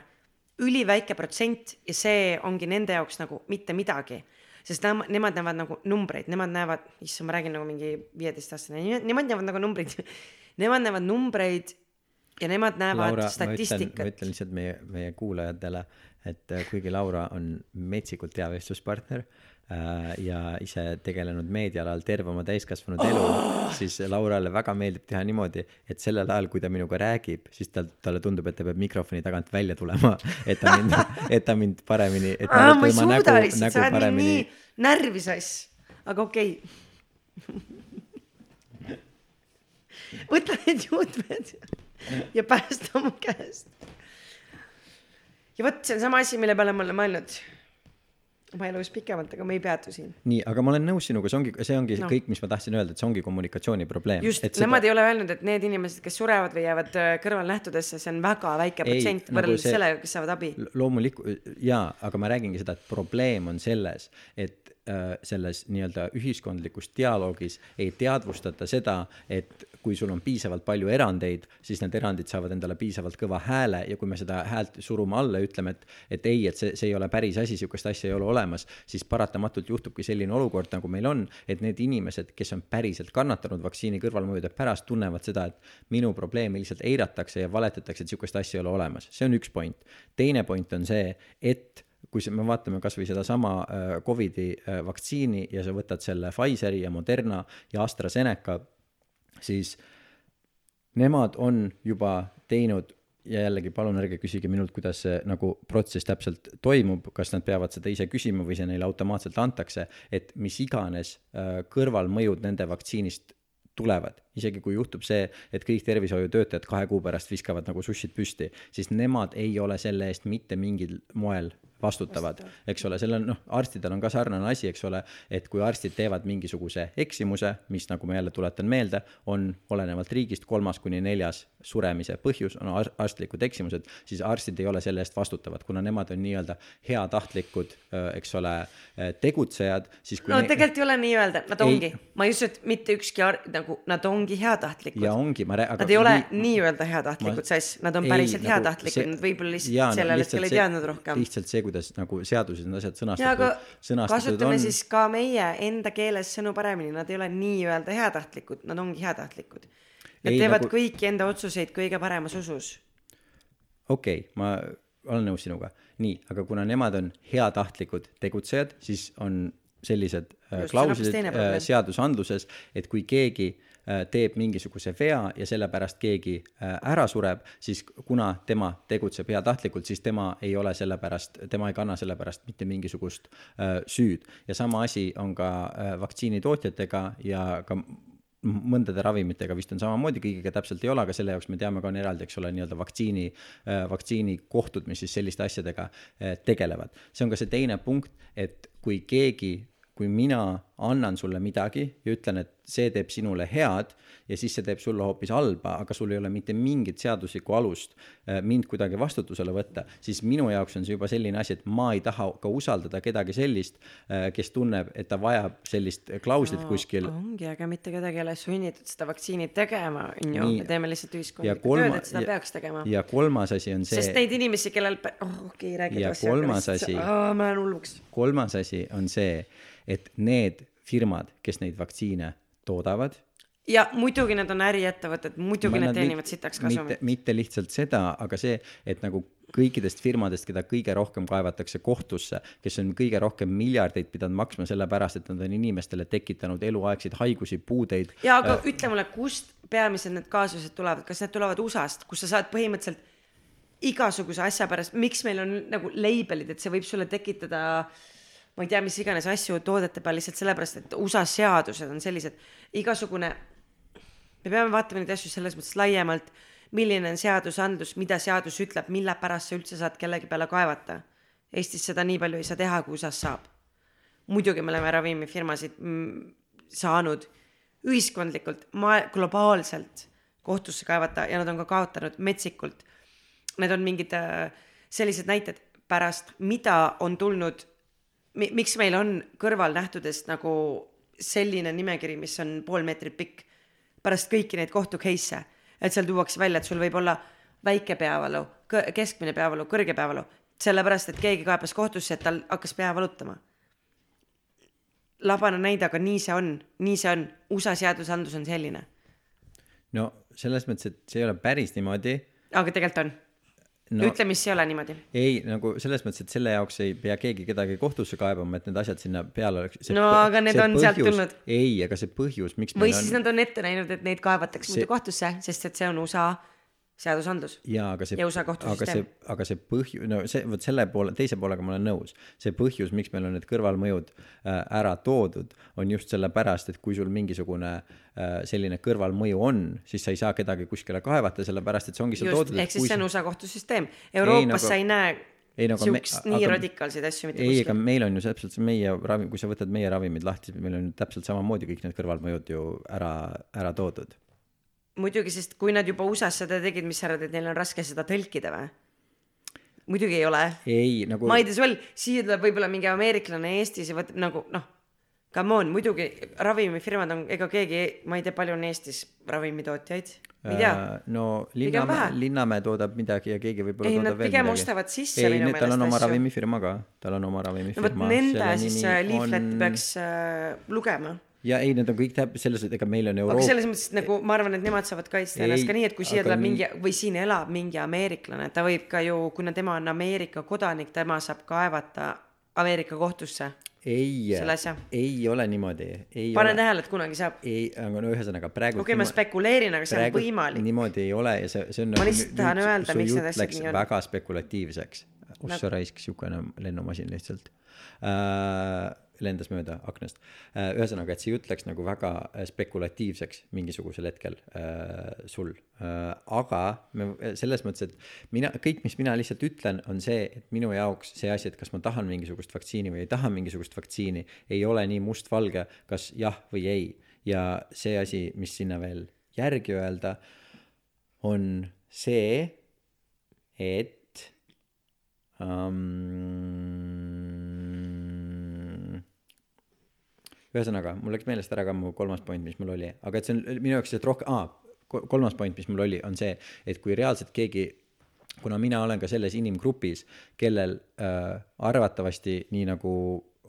üliväike protsent ja see ongi nende jaoks nagu mitte midagi. sest nemad, nemad näevad nagu numbreid, nemad näevad, issand, ma räägin nagu mingi viieteistaastane, nemad näevad nagu numbreid <laughs> Nemad näevad numbreid ja nemad näevad Laura, statistikat. ma ütlen lihtsalt meie, meie kuulajatele, et äh, kuigi Laura on metsikult hea vestluspartner Äh, ja ise tegelenud meediaalal terve oma täiskasvanud elu oh!, siis Laurale väga meeldib teha niimoodi, et sellel ajal, kui ta minuga räägib, siis tal, talle tundub, et ta peab mikrofoni tagant välja tulema, et ta mind, <laughs> et ta mind paremini, et Aa, ma ei suuda nägu, lihtsalt, sa oled paremini... nii närvi sass, aga okei okay. võta need juutmed ja päästa mu käest. ja vot, see on sama asi, mille peale ma olen mõelnud oma elus pikemalt, aga me ei peatu siin. nii, aga ma olen nõus sinuga, see ongi, see ongi no. kõik, mis ma tahtsin öelda, et see ongi kommunikatsiooni probleem. just, nemad seda... ei ole öelnud, et need inimesed, kes surevad või jäävad äh, kõrvalnähtudesse, see on väga väike protsent nagu võrreldes nagu sellega, kes saavad abi. loomulikult jaa, aga ma räägingi seda, et probleem on selles, et Äh, selles nii-öelda ühiskondlikus dialoogis ei teadvustata seda, et kui sul on piisavalt palju erandeid, siis need erandid saavad endale piisavalt kõva hääle ja kui me seda häält surume alla ja ütleme, et, et ei, et see, see ei ole päris asi, sihukest asja ei ole olemas, siis paratamatult juhtubki selline olukord, nagu meil on, et need inimesed, kes on päriselt kannatanud vaktsiini kõrvalmõjude pärast, tunnevad seda, et minu probleemi lihtsalt eiratakse ja valetatakse, et sihukest asja ei ole olemas. see on üks point. teine point on see, et kui me vaatame kasvõi sedasama äh, Covidi äh, vaktsiini ja sa võtad selle Pfizeri ja Moderna ja AstraZeneca, siis nemad on juba teinud ja jällegi palun ärge küsige minult, kuidas see nagu protsess täpselt toimub, kas nad peavad seda ise küsima või see neile automaatselt antakse, et mis iganes äh, kõrvalmõjud nende vaktsiinist tulevad, isegi kui juhtub see, et kõik tervishoiutöötajad kahe kuu pärast viskavad nagu sussid püsti, siis nemad ei ole selle eest mitte mingil moel vastutavad, eks ole, sellel noh, arstidel on ka sarnane asi, eks ole, et kui arstid teevad mingisuguse eksimuse, mis nagu ma jälle tuletan meelde, on olenevalt riigist kolmas kuni neljas suremise põhjus on arstlikud eksimused, siis arstid ei ole selle eest vastutavad, kuna nemad on nii-öelda heatahtlikud, eks ole, tegutsejad, siis no ne... tegelikult ei ole nii öelda, nad ongi, ma ei usu, et mitte ükski ar-, nagu nad ongi heatahtlikud. ja ongi, ma räägin. Nad ei ole nii, nii-öelda heatahtlikud ma... sass, nad on päriselt nagu heatahtlikud see..., nad võib-olla lihtsalt sellel hetkel ei teadnud rohkem. lihtsalt see, kuidas nagu seaduses need asjad sõnastatud, sõnastatud kasutame on. siis ka meie enda keeles sõnu paremini, nad ei ole nii-öelda heatahtlikud, nad ongi heatahtlikud. Nad ei, teevad nagu... kõiki enda otsuseid kõige paremas usus. okei okay,, ma olen nõus sinuga. nii, aga kuna nemad on heatahtlikud tegutsejad, siis on sellised äh, klauslid äh, seadusandluses, et kui keegi Äh, teeb mingisuguse vea ja sellepärast keegi äh, ära sureb, siis kuna tema tegutseb heatahtlikult, siis tema ei ole sellepärast, tema ei kanna sellepärast mitte mingisugust äh, süüd. ja sama asi on ka vaktsiinitootjatega ja ka mõndade ravimitega vist on samamoodi, kõigiga täpselt ei ole, aga selle jaoks me teame ka on eraldi, eks ole, nii-öelda vaktsiini, vaktsiinikohtud, mis siis selliste asjadega tegelevad. see on ka see teine punkt, et kui keegi kui mina annan sulle midagi ja ütlen, et see teeb sinule head ja siis see teeb sulle hoopis halba, aga sul ei ole mitte mingit seaduslikku alust äh, mind kuidagi vastutusele võtta, siis minu jaoks on see juba selline asi, et ma ei taha ka usaldada kedagi sellist, äh, kes tunneb, et ta vajab sellist klauslit no, kuskil. ongi, aga mitte kedagi ei ole sunnitud seda vaktsiini tegema, on ju, me teeme lihtsalt ühiskondlikku kolma... tööd, et seda ja, peaks tegema. ja kolmas asi on see. sest neid inimesi, kellel, oh okei okay,, räägi. ja kolmas asi. ma lähen hulluks. kolmas asi on see et need firmad, kes neid vaktsiine toodavad. ja muidugi need on äriettevõtted, muidugi need teenivad sitaks kasumit. mitte lihtsalt seda, aga see, et nagu kõikidest firmadest, keda kõige rohkem kaevatakse kohtusse, kes on kõige rohkem miljardeid pidanud maksma sellepärast, et nad on inimestele tekitanud eluaegseid haigusi, puudeid. ja aga äh, ütle mulle, kust peamiselt need kaasused tulevad, kas need tulevad USA-st, kus sa saad põhimõtteliselt igasuguse asja pärast, miks meil on nagu label'id, et see võib sulle tekitada äh, ma ei tea, mis iganes asju toodete peal lihtsalt sellepärast, et USA seadused on sellised, igasugune, me peame vaatama neid asju selles mõttes laiemalt, milline on seadusandlus, mida seadus ütleb, mille pärast sa üldse saad kellegi peale kaevata. Eestis seda nii palju ei saa teha, kui USA-s saab. muidugi me oleme ravimifirmasid mm, saanud ühiskondlikult, maa-, globaalselt kohtusse kaevata ja nad on ka kaotanud metsikult. Need on mingid äh, sellised näited pärast, mida on tulnud miks meil on kõrvalnähtudest nagu selline nimekiri, mis on pool meetrit pikk, pärast kõiki neid kohtu case'e, et seal tuuakse välja, et sul võib olla väike peavalu, keskmine peavalu, kõrge peavalu, sellepärast et keegi kaebas kohtusse, et tal hakkas pea valutama. labane näide, aga nii see on, nii see on, USA seadusandlus on selline. no selles mõttes, et see ei ole päris niimoodi. aga tegelikult on no, ütle, mis ei ole niimoodi. ei, nagu selles mõttes, et selle jaoks ei pea keegi kedagi kohtusse kaebama, et need asjad sinna peale oleks. no aga need on põhjus, sealt tulnud. ei, aga see põhjus, miks või siis on... nad on ette näinud, et neid kaevatakse see... muidu kohtusse, sest et see on USA seadusandlus. jaa, aga see, aga see, aga see põhju-, no see, vot selle poole, teise poolega ma olen nõus. see põhjus, miks meil on need kõrvalmõjud äh, ära toodud, on just sellepärast, et kui sul mingisugune äh, selline kõrvalmõju on, siis sa ei saa kedagi kuskile kaevata, sellepärast et see ongi seal toodud. ehk siis see on USA kohtusüsteem. Euroopas nagu... sa ei näe ei no aga me, nii radikaalseid asju mitte ei, ei, aga meil on ju täpselt see meie ravim, kui sa võtad meie ravimid lahti, meil on täpselt samamoodi kõik need kõrvalmõjud ju ära, ära toodud muidugi, sest kui nad juba USA-s seda tegid, mis sa arvad, et neil on raske seda tõlkida või? muidugi ei ole. ei, nagu. ma ei tea, sul, siia tuleb võib-olla mingi ameeriklane Eestis ja võtab nagu noh, come on, muidugi ravimifirmad on, ega keegi, ma ei tea, palju on Eestis ravimitootjaid, ma ei tea äh,. no Linnamäe, Linnamäe toodab midagi ja keegi võib-olla toodab veel midagi. pigem ostavad sisse ei, minu meelest tal on oma ravimifirma ka, tal on oma ravimifirma. no vot nende siis leaflet'i on... peaks äh, lugema ja ei, need on kõik täp-, selles, et ega meil on Euroopa. aga selles mõttes, nagu ma arvan, et nemad saavad kaitsta ennast ka nii, et kui siia tuleb mingi või siin elab mingi ameeriklane, ta võib ka ju, kuna tema on Ameerika kodanik, tema saab kaevata Ameerika kohtusse. ei, ei ole niimoodi. pane tähele, et kunagi saab. ei, aga no ühesõnaga praegu. okei okay,, ma spekuleerin, aga see on võimalik. niimoodi ei ole ja see, see on. ma lihtsalt tahan öelda, miks need asjad nii on. väga spekulatiivseks. oh sa raisk, siukene lennumasin lihtsalt äh, lendas mööda aknast. Äh, ühesõnaga, et see jutt läks nagu väga äh, spekulatiivseks mingisugusel hetkel äh, sul aga me selles mõttes, et mina, kõik, mis mina lihtsalt ütlen, on see, et minu jaoks see asi, et kas ma tahan mingisugust vaktsiini või ei taha mingisugust vaktsiini, ei ole nii mustvalge, kas jah või ei. ja see asi, mis sinna veel järgi öelda, on see, et um, ühesõnaga, mul läks meelest ära ka mu kolmas point, mis mul oli, aga et see on minu jaoks lihtsalt rohkem, aa, kolmas point, mis mul oli, on see, et kui reaalselt keegi kuna mina olen ka selles inimgrupis, kellel äh, arvatavasti nii nagu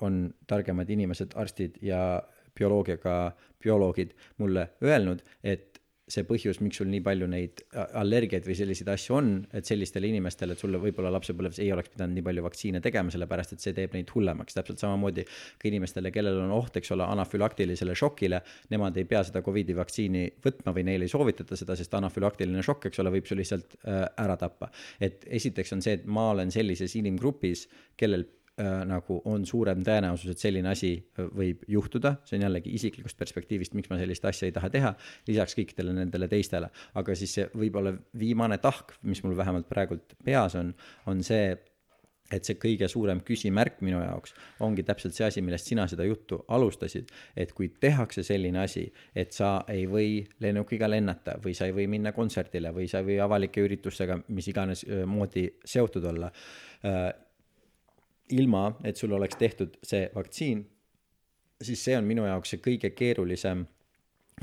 on targemad inimesed, arstid ja bioloogiaga bioloogid mulle öelnud, et see põhjus, miks sul nii palju neid allergiaid või selliseid asju on, et sellistele inimestele, et sulle võib-olla lapsepõlves ei oleks pidanud nii palju vaktsiine tegema, sellepärast et see teeb neid hullemaks, täpselt samamoodi ka inimestele, kellel on oht, eks ole, anafülaktilisele šokile, nemad ei pea seda Covidi vaktsiini võtma või neile ei soovitata seda, sest anafülaktiline šokk, eks ole, võib su lihtsalt äh, ära tappa. et esiteks on see, et ma olen sellises inimgrupis, kellel äh, nagu on suurem tõenäosus, et selline asi äh, võib juhtuda, see on jällegi isiklikust perspektiivist, miks ma sellist asja ei taha teha, lisaks kõikidele nendele teistele. aga siis see võib-olla viimane tahk, mis mul vähemalt praegult peas on, on see, et see kõige suurem küsimärk minu jaoks ongi täpselt see asi, millest sina seda juttu alustasid, et kui tehakse selline asi, et sa ei või lennukiga lennata või sa ei või minna kontserdile või sa ei või avalike üritustega mis iganes moodi seotud olla äh,, ilma, et sul oleks tehtud see vaktsiin, siis see on minu jaoks see kõige keerulisem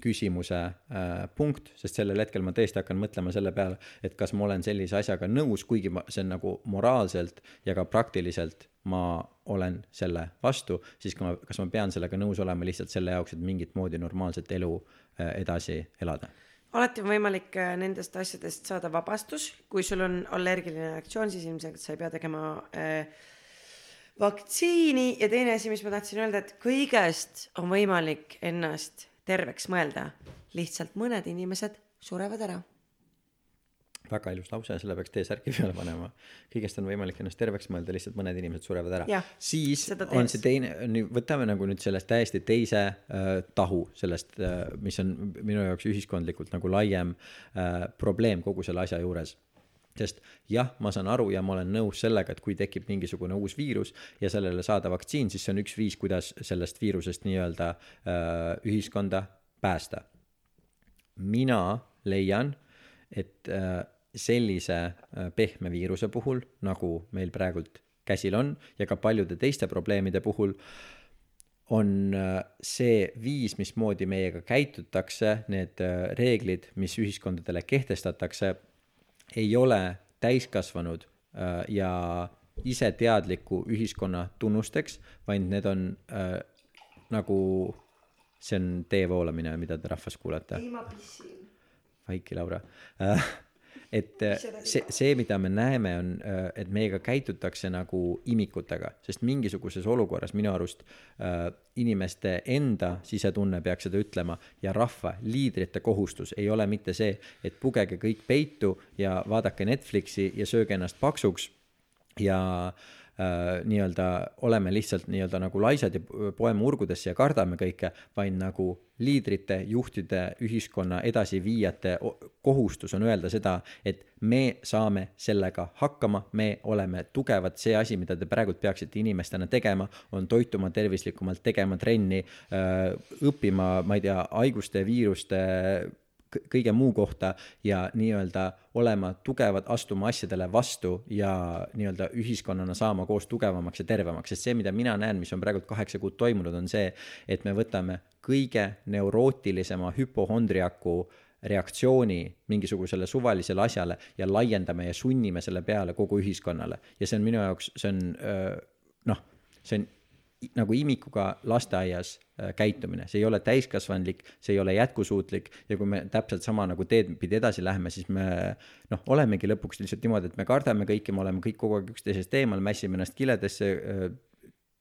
küsimuse äh, punkt, sest sellel hetkel ma tõesti hakkan mõtlema selle peale, et kas ma olen sellise asjaga nõus, kuigi ma, see on nagu moraalselt ja ka praktiliselt ma olen selle vastu, siis ka ma, kas ma pean sellega nõus olema lihtsalt selle jaoks, et mingit moodi normaalset elu äh, edasi elada? Alati on võimalik äh, nendest asjadest saada vabastus, kui sul on allergiline reaktsioon, siis ilmselgelt sa ei pea tegema äh, vaktsiini ja teine asi, mis ma tahtsin öelda, et kõigest on võimalik ennast terveks mõelda. lihtsalt mõned inimesed surevad ära. väga ilus lause, selle peaks T-särgi peale panema. kõigest on võimalik ennast terveks mõelda, lihtsalt mõned inimesed surevad ära. siis on see teine, võtame nagu nüüd sellest täiesti teise äh, tahu sellest äh,, mis on minu jaoks ühiskondlikult nagu laiem äh, probleem kogu selle asja juures sest jah, ma saan aru ja ma olen nõus sellega, et kui tekib mingisugune uus viirus ja sellele saada vaktsiin, siis see on üks viis, kuidas sellest viirusest nii-öelda äh, ühiskonda päästa. mina leian, et äh, sellise äh, pehme viiruse puhul, nagu meil praegult käsil on ja ka paljude teiste probleemide puhul, on see viis, mismoodi meiega käitutakse, need reeglid, mis ühiskondadele kehtestatakse ei ole täiskasvanud äh, ja iseteadliku ühiskonna tunnusteks, vaid need on äh, nagu, see on tee voolamine, mida te rahvas kuulete. ei, ma pissin. vaiki, Laura äh, et äh, see, see, mida me näeme, on, äh, et meiega käitutakse nagu imikutega, sest mingisuguses olukorras minu arust äh, inimeste enda sisetunne peaks seda ütlema ja rahva liidrite kohustus ei ole mitte see, et pugege kõik peitu ja vaadake Netflixi ja sööge ennast paksuks ja äh, äh, nii-öelda oleme lihtsalt nii-öelda nagu laisad ja poeme urgudesse ja kardame kõike, vaid nagu liidrite, juhtide, ühiskonna edasiviijate kohustus on öelda seda, et me saame sellega hakkama, me oleme tugevad, see asi, mida te praegult peaksite inimestena tegema, on toituma tervislikumalt, tegema trenni, äh, õppima, ma ei tea, haiguste, viiruste kõige muu kohta ja nii-öelda olema tugevad, astuma asjadele vastu ja nii-öelda ühiskonnana saama koos tugevamaks ja tervemaks, sest see, mida mina näen, mis on praegult kaheksa kuud toimunud, on see, et me võtame kõige neurootilisema hüpohondriaku reaktsiooni mingisugusele suvalisele asjale ja laiendame ja sunnime selle peale kogu ühiskonnale. ja see on minu jaoks, see on noh, see on nagu imikuga lasteaias käitumine, see ei ole täiskasvanlik, see ei ole jätkusuutlik ja kui me täpselt sama nagu teed pidi edasi läheme, siis me noh, olemegi lõpuks lihtsalt niimoodi, et me kardame kõike, me oleme kõik kogu aeg üksteisest eemal, mässime ennast kiledesse, äh,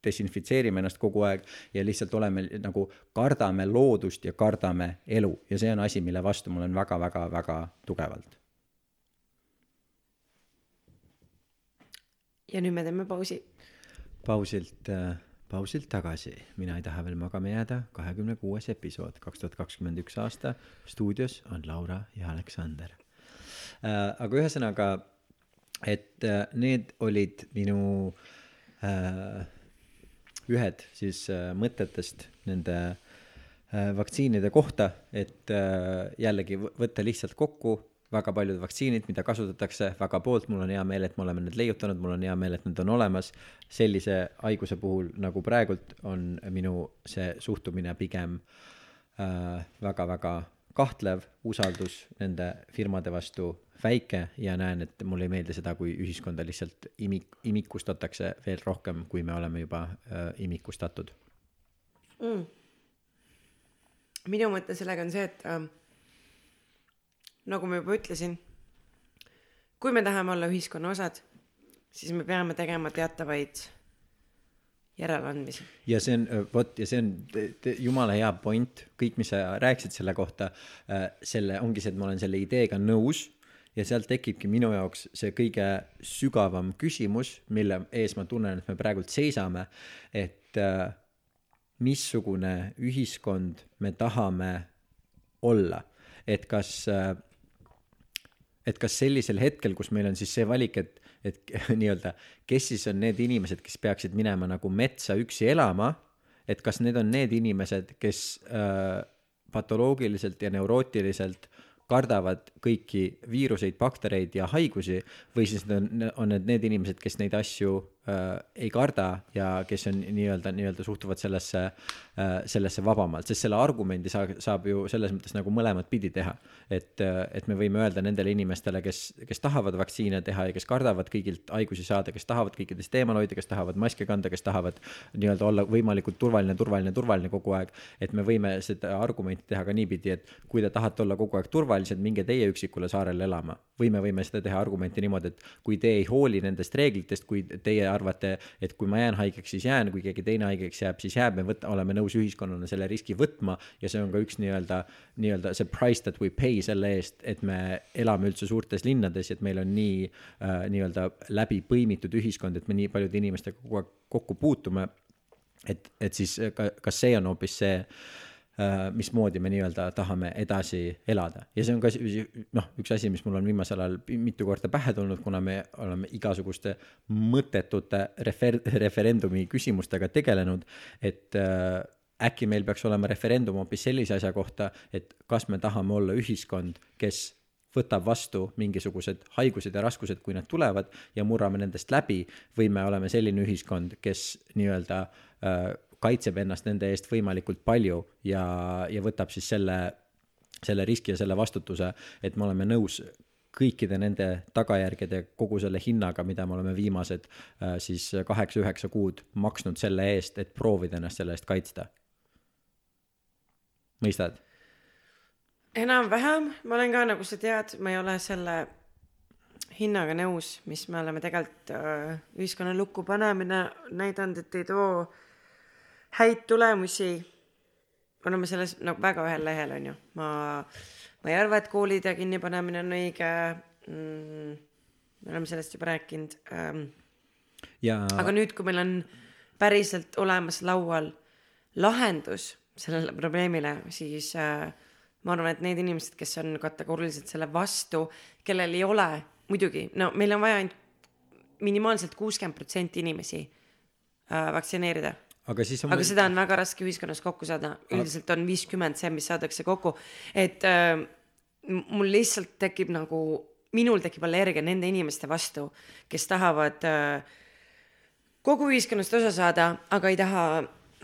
desinfitseerime ennast kogu aeg ja lihtsalt oleme nagu, kardame loodust ja kardame elu ja see on asi, mille vastu ma olen väga-väga-väga tugevalt. ja nüüd me teeme pausi. pausilt äh pausilt tagasi, Mina ei taha veel magama jääda, kahekümne kuues episood, kaks tuhat kakskümmend üks aasta. stuudios on Laura ja Aleksander äh,. aga ühesõnaga, et äh, need olid minu äh, ühed siis äh, mõtetest nende äh, vaktsiinide kohta, et äh, jällegi võtta lihtsalt kokku väga paljud vaktsiinid, mida kasutatakse väga poolt, mul on hea meel, et me oleme need leiutanud, mul on hea meel, et need on olemas. sellise haiguse puhul nagu praegult on minu see suhtumine pigem väga-väga äh, kahtlev, usaldus nende firmade vastu väike ja näen, et mulle ei meeldi seda, kui ühiskonda lihtsalt imik-, imikustatakse veel rohkem, kui me oleme juba äh, imikustatud mm.. minu mõte sellega on see, et äh nagu ma juba ütlesin, kui me tahame olla ühiskonna osad, siis me peame tegema teatavaid järeleandmisi. ja see on, vot, ja see on jumala hea point, kõik, mis sa rääkisid selle kohta, äh, selle, ongi see, et ma olen selle ideega nõus ja sealt tekibki minu jaoks see kõige sügavam küsimus, mille ees ma tunnen, et me praegult seisame, et äh, missugune ühiskond me tahame olla, et kas äh, et kas sellisel hetkel, kus meil on siis see valik, et, et <laughs> nii-öelda, kes siis on need inimesed, kes peaksid minema nagu metsa üksi elama, et kas need on need inimesed, kes äh, patoloogiliselt ja neurootiliselt kardavad kõiki viiruseid, baktereid ja haigusi või siis on, on need need inimesed, kes neid asju äh, ei karda ja kes on nii-öelda, nii-öelda suhtuvad sellesse äh,, sellesse vabamalt, sest selle argumendi saab, saab ju selles mõttes nagu mõlemat pidi teha. et äh,, et me võime öelda nendele inimestele, kes, kes tahavad vaktsiine teha ja kes kardavad kõigilt haigusi saada, kes tahavad kõikidest eemal hoida, kes tahavad maske kanda, kes tahavad nii-öelda olla võimalikult turvaline, turvaline, turvaline kogu aeg, et me võime seda argumenti teha ka niipidi, et kui te tahate olla kogu aeg turvalised, minge teie üksikule saarele elama. või me võime seda teha argumenti niimoodi, et kui te ei hooli nendest reeglitest, kui teie arvate, et kui ma jään haigeks, siis jään, kui keegi teine haigeks jääb, siis jääb, me võta, oleme nõus ühiskonnana selle riski võtma ja see on ka üks nii-öelda, nii-öelda see price that we pay selle eest, et me elame üldse suurtes linnades ja et meil on nii äh, nii-öelda läbi põimitud ühiskond, et me nii paljude inimestega kogu aeg kokku puutume. et, et siis ka, kas see on hoopis see mismoodi me nii-öelda tahame edasi elada. Ja see on ka noh, üks asi, mis mul on viimasel ajal mitu korda pähe tulnud, kuna me oleme igasuguste mõttetute refer-, referendumi küsimustega tegelenud, et äh, äkki meil peaks olema referendum hoopis sellise asja kohta, et kas me tahame olla ühiskond, kes võtab vastu mingisugused haigused ja raskused, kui nad tulevad ja murrame nendest läbi või me oleme selline ühiskond, kes nii-öelda äh, kaitseb ennast nende eest võimalikult palju ja, ja võtab siis selle, selle riski ja selle vastutuse, et me oleme nõus kõikide nende tagajärgede, kogu selle hinnaga, mida me oleme viimased äh, siis kaheksa-üheksa kuud maksnud selle eest, et proovida ennast selle eest kaitsta. mõistad? enam-vähem, ma olen ka, nagu sa tead, ma ei ole selle hinnaga nõus, mis me oleme tegelikult äh, ühiskonna lukku panemine näidanud, et ei too häid tulemusi oleme selles nagu väga ühel lehel, on ju. ma, ma ei arva, et koolide kinnipanemine on õige mm,. me oleme sellest juba rääkinud ähm,. ja. aga nüüd, kui meil on päriselt olemas laual lahendus sellele probleemile, siis äh, ma arvan, et need inimesed, kes on kategooriliselt selle vastu, kellel ei ole, muidugi, no meil on vaja ainult minimaalselt kuuskümmend protsenti inimesi äh, vaktsineerida aga siis on aga seda on väga raske ühiskonnas kokku saada, üldiselt on viiskümmend see, mis saadakse kokku, et äh, mul lihtsalt tekib nagu, minul tekib allergia nende inimeste vastu, kes tahavad äh, kogu ühiskonnast osa saada, aga ei taha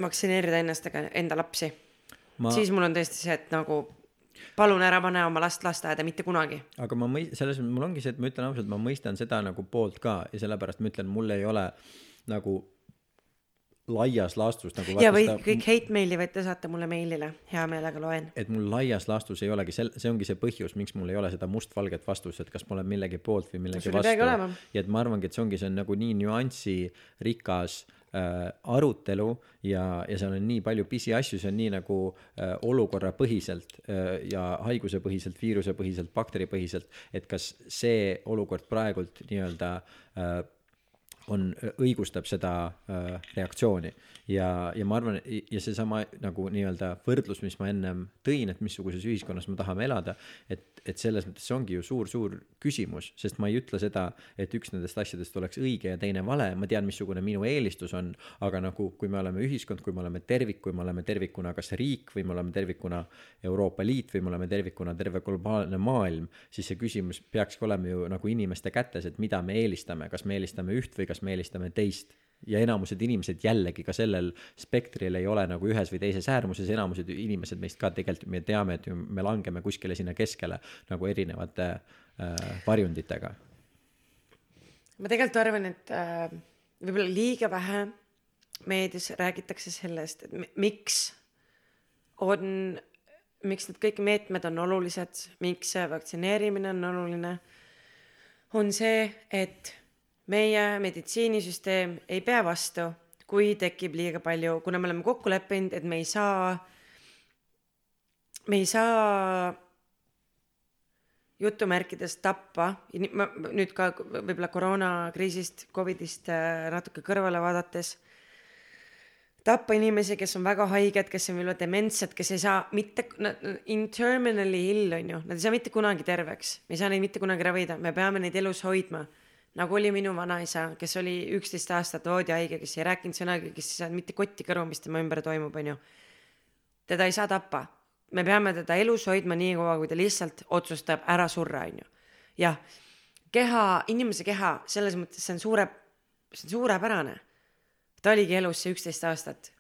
vaktsineerida ennast ega enda lapsi. Ma.... siis mul on tõesti see, et nagu palun ära pane oma last lasteaeda mitte kunagi. aga ma mõi-, selles mõttes mul ongi see, et ma ütlen ausalt, ma mõistan seda nagu poolt ka ja sellepärast ma ütlen, mul ei ole nagu laias laastus nagu ja või seda, kõik hate meili võite saata mulle meilile, hea meelega loen. et mul laias laastus ei olegi sel-, see ongi see põhjus, miks mul ei ole seda mustvalget vastust, et kas ma olen millegi poolt või millegi vastu. ja et ma arvangi, et see ongi, see on nagu nii nüansirikas äh, arutelu ja, ja seal on nii palju pisiasju, see on nii nagu äh, olukorrapõhiselt äh, ja haigusepõhiselt, viirusepõhiselt, bakteripõhiselt, et kas see olukord praegult nii-öelda äh, on, õigustab seda äh, reaktsiooni. Ja, ja ma arvan, ja seesama nagu nii-öelda võrdlus, mis ma ennem tõin, et missuguses ühiskonnas me tahame elada, et, et selles mõttes see ongi ju suur-suur küsimus, sest ma ei ütle seda, et üks nendest asjadest oleks õige ja teine vale, ma tean, missugune minu eelistus on, aga nagu, kui me oleme ühiskond, kui me oleme tervik, kui me oleme tervikuna kas riik või me oleme tervikuna Euroopa Liit või me oleme tervikuna terve globaalne maailm, siis see küsimus peakski olema ju nagu inimeste kätes, et mida me eelistame, kas me eelistame üht või kas me eelistame teist. Ja enamused inimesed jällegi ka sellel spektril ei ole nagu ühes või teises äärmuses, enamused inimesed meist ka tegelikult me teame, et me langeme kuskile sinna keskele nagu erinevate äh, varjunditega. ma tegelikult arvan, et äh, võib-olla liiga vähe meedias räägitakse sellest, et miks on, miks need kõik meetmed on olulised, miks vaktsineerimine on oluline, on see, et meie meditsiinisüsteem ei pea vastu, kui tekib liiga palju, kuna me oleme kokku leppinud, et me ei saa, me ei saa jutumärkides tappa, nüüd ka võib-olla koroonakriisist, Covidist äh, natuke kõrvale vaadates, tappa inimesi, kes on väga haiged, kes on võib-olla dementsed, kes ei saa mitte, in terminally ill on ju, nad ei saa mitte kunagi terveks, me ei saa neid mitte kunagi ravida, me peame neid elus hoidma. Nagu oli minu vanaisa, kes oli üksteist aastat voodihaige, kes ei rääkinud sõnagi, kes ei saanud mitte kotti kõrvu, mis tema ümber toimub, on ju. teda ei saa tappa me peame teda elus hoidma nii kaua, kui ta lihtsalt otsustab ära surra, on ju. jah, keha, inimese keha, selles mõttes see on suure, see on suurepärane. ta oligi elus see üksteist aastat,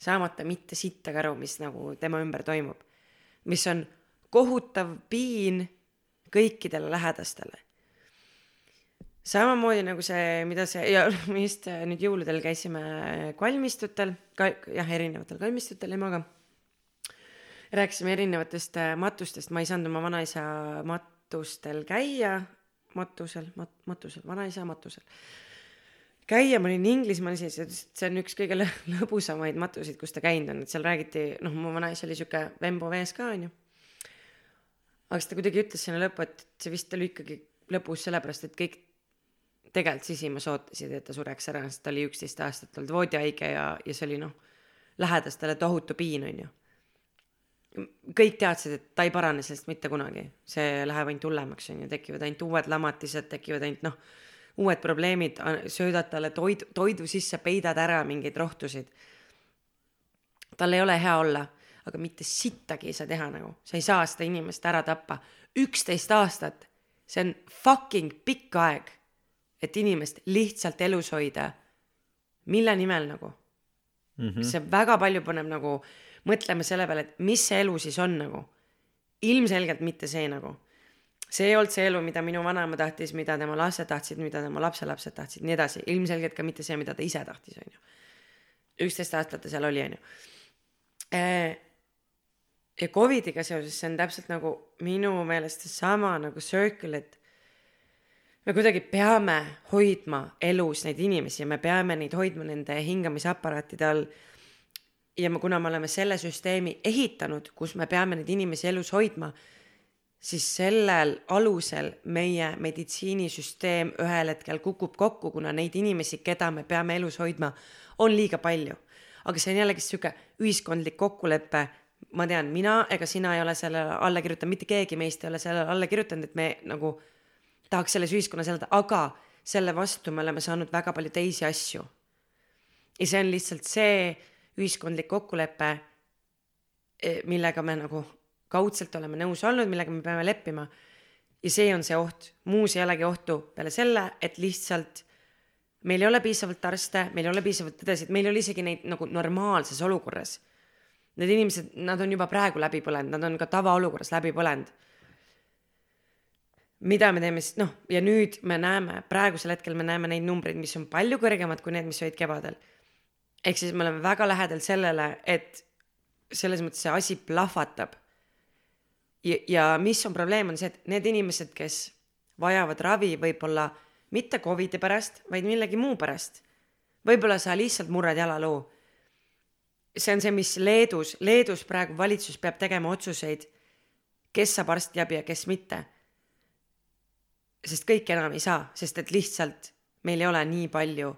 saamata mitte sittagi aru, mis nagu tema ümber toimub. mis on kohutav piin kõikidele lähedastele. Samamoodi nagu see, mida see ja <laughs> me just nüüd jõuludel käisime kalmistutel, ka jah, erinevatel kalmistutel emaga. Rääkisime erinevatest äh, matustest, ma ei saanud oma vanaisa matustel käia, matusel, mat-, matusel, vanaisa matusel. Käia, ma olin Inglismaal siis, ja see on üks kõige lõbusamaid matuseid, kus ta käinud on, et seal räägiti, noh, mu vanaisa oli sihuke vembo mees ka, onju. aga siis ta kuidagi ütles sinna lõppu, et see vist oli ikkagi lõbus sellepärast, et kõik tegelikult sisimas ootasid, et ta sureks ära, sest ta oli üksteist aastat olnud voodihaige ja, ja see oli noh, lähedastele tohutu piin, onju kõik teadsid, et ta ei parane sellest mitte kunagi, see läheb ainult hullemaks, on ju, tekivad ainult uued lamatised, tekivad ainult noh, uued probleemid, söödad talle toidu, toidu sisse, peidad ära mingeid rohtusid. tal ei ole hea olla, aga mitte sittagi ei saa teha nagu, sa ei saa seda inimest ära tappa. üksteist aastat, see on fucking pikk aeg, et inimest lihtsalt elus hoida. mille nimel nagu mm? -hmm. see väga palju paneb nagu mõtleme selle peale, et mis see elu siis on nagu. ilmselgelt mitte see nagu. see ei olnud see elu, mida minu vanaema tahtis, mida tema lapsed tahtsid, mida tema lapselapsed tahtsid, nii edasi, ilmselgelt ka mitte see, mida ta ise tahtis, on ju. üksteist aastat ta seal oli, on ju. Äh, ja Covidiga seoses see on täpselt nagu minu meelest seesama nagu circle, et me kuidagi peame hoidma elus neid inimesi ja me peame neid hoidma nende hingamisaparaatide all ja me, kuna me oleme selle süsteemi ehitanud, kus me peame neid inimesi elus hoidma, siis sellel alusel meie meditsiinisüsteem ühel hetkel kukub kokku, kuna neid inimesi, keda me peame elus hoidma, on liiga palju. aga see on jällegi sihuke ühiskondlik kokkulepe, ma tean, mina ega sina ei ole sellele alla kirjutanud, mitte keegi meist ei ole sellele alla kirjutanud, et me nagu tahaks selles ühiskonnas elada, aga selle vastu me oleme saanud väga palju teisi asju. ja see on lihtsalt see ühiskondlik kokkulepe, e, millega me nagu kaudselt oleme nõus olnud, millega me peame leppima. ja see on see oht, muus ei olegi ohtu peale selle, et lihtsalt meil ei ole piisavalt arste, meil ei ole piisavalt õdesid, meil ei ole isegi neid nagu normaalses olukorras. Need inimesed, nad on juba praegu läbi põlenud, nad on ka tavaolukorras läbi põlenud. Mida me teeme siis, noh, ja nüüd me näeme, praegusel hetkel me näeme neid numbreid, mis on palju kõrgemad kui need, mis olid kevadel ehk siis me oleme väga lähedal sellele, et selles mõttes see asi plahvatab. ja, ja mis on probleem, on see, et need inimesed, kes vajavad ravi võib-olla mitte Covidi pärast, vaid millegi muu pärast. võib-olla sa lihtsalt murrad jalaloo. see on see, mis Leedus, Leedus praegu valitsus peab tegema otsuseid, kes saab arstiabi ja kes mitte. Sest kõik enam ei saa, sest et lihtsalt meil ei ole nii palju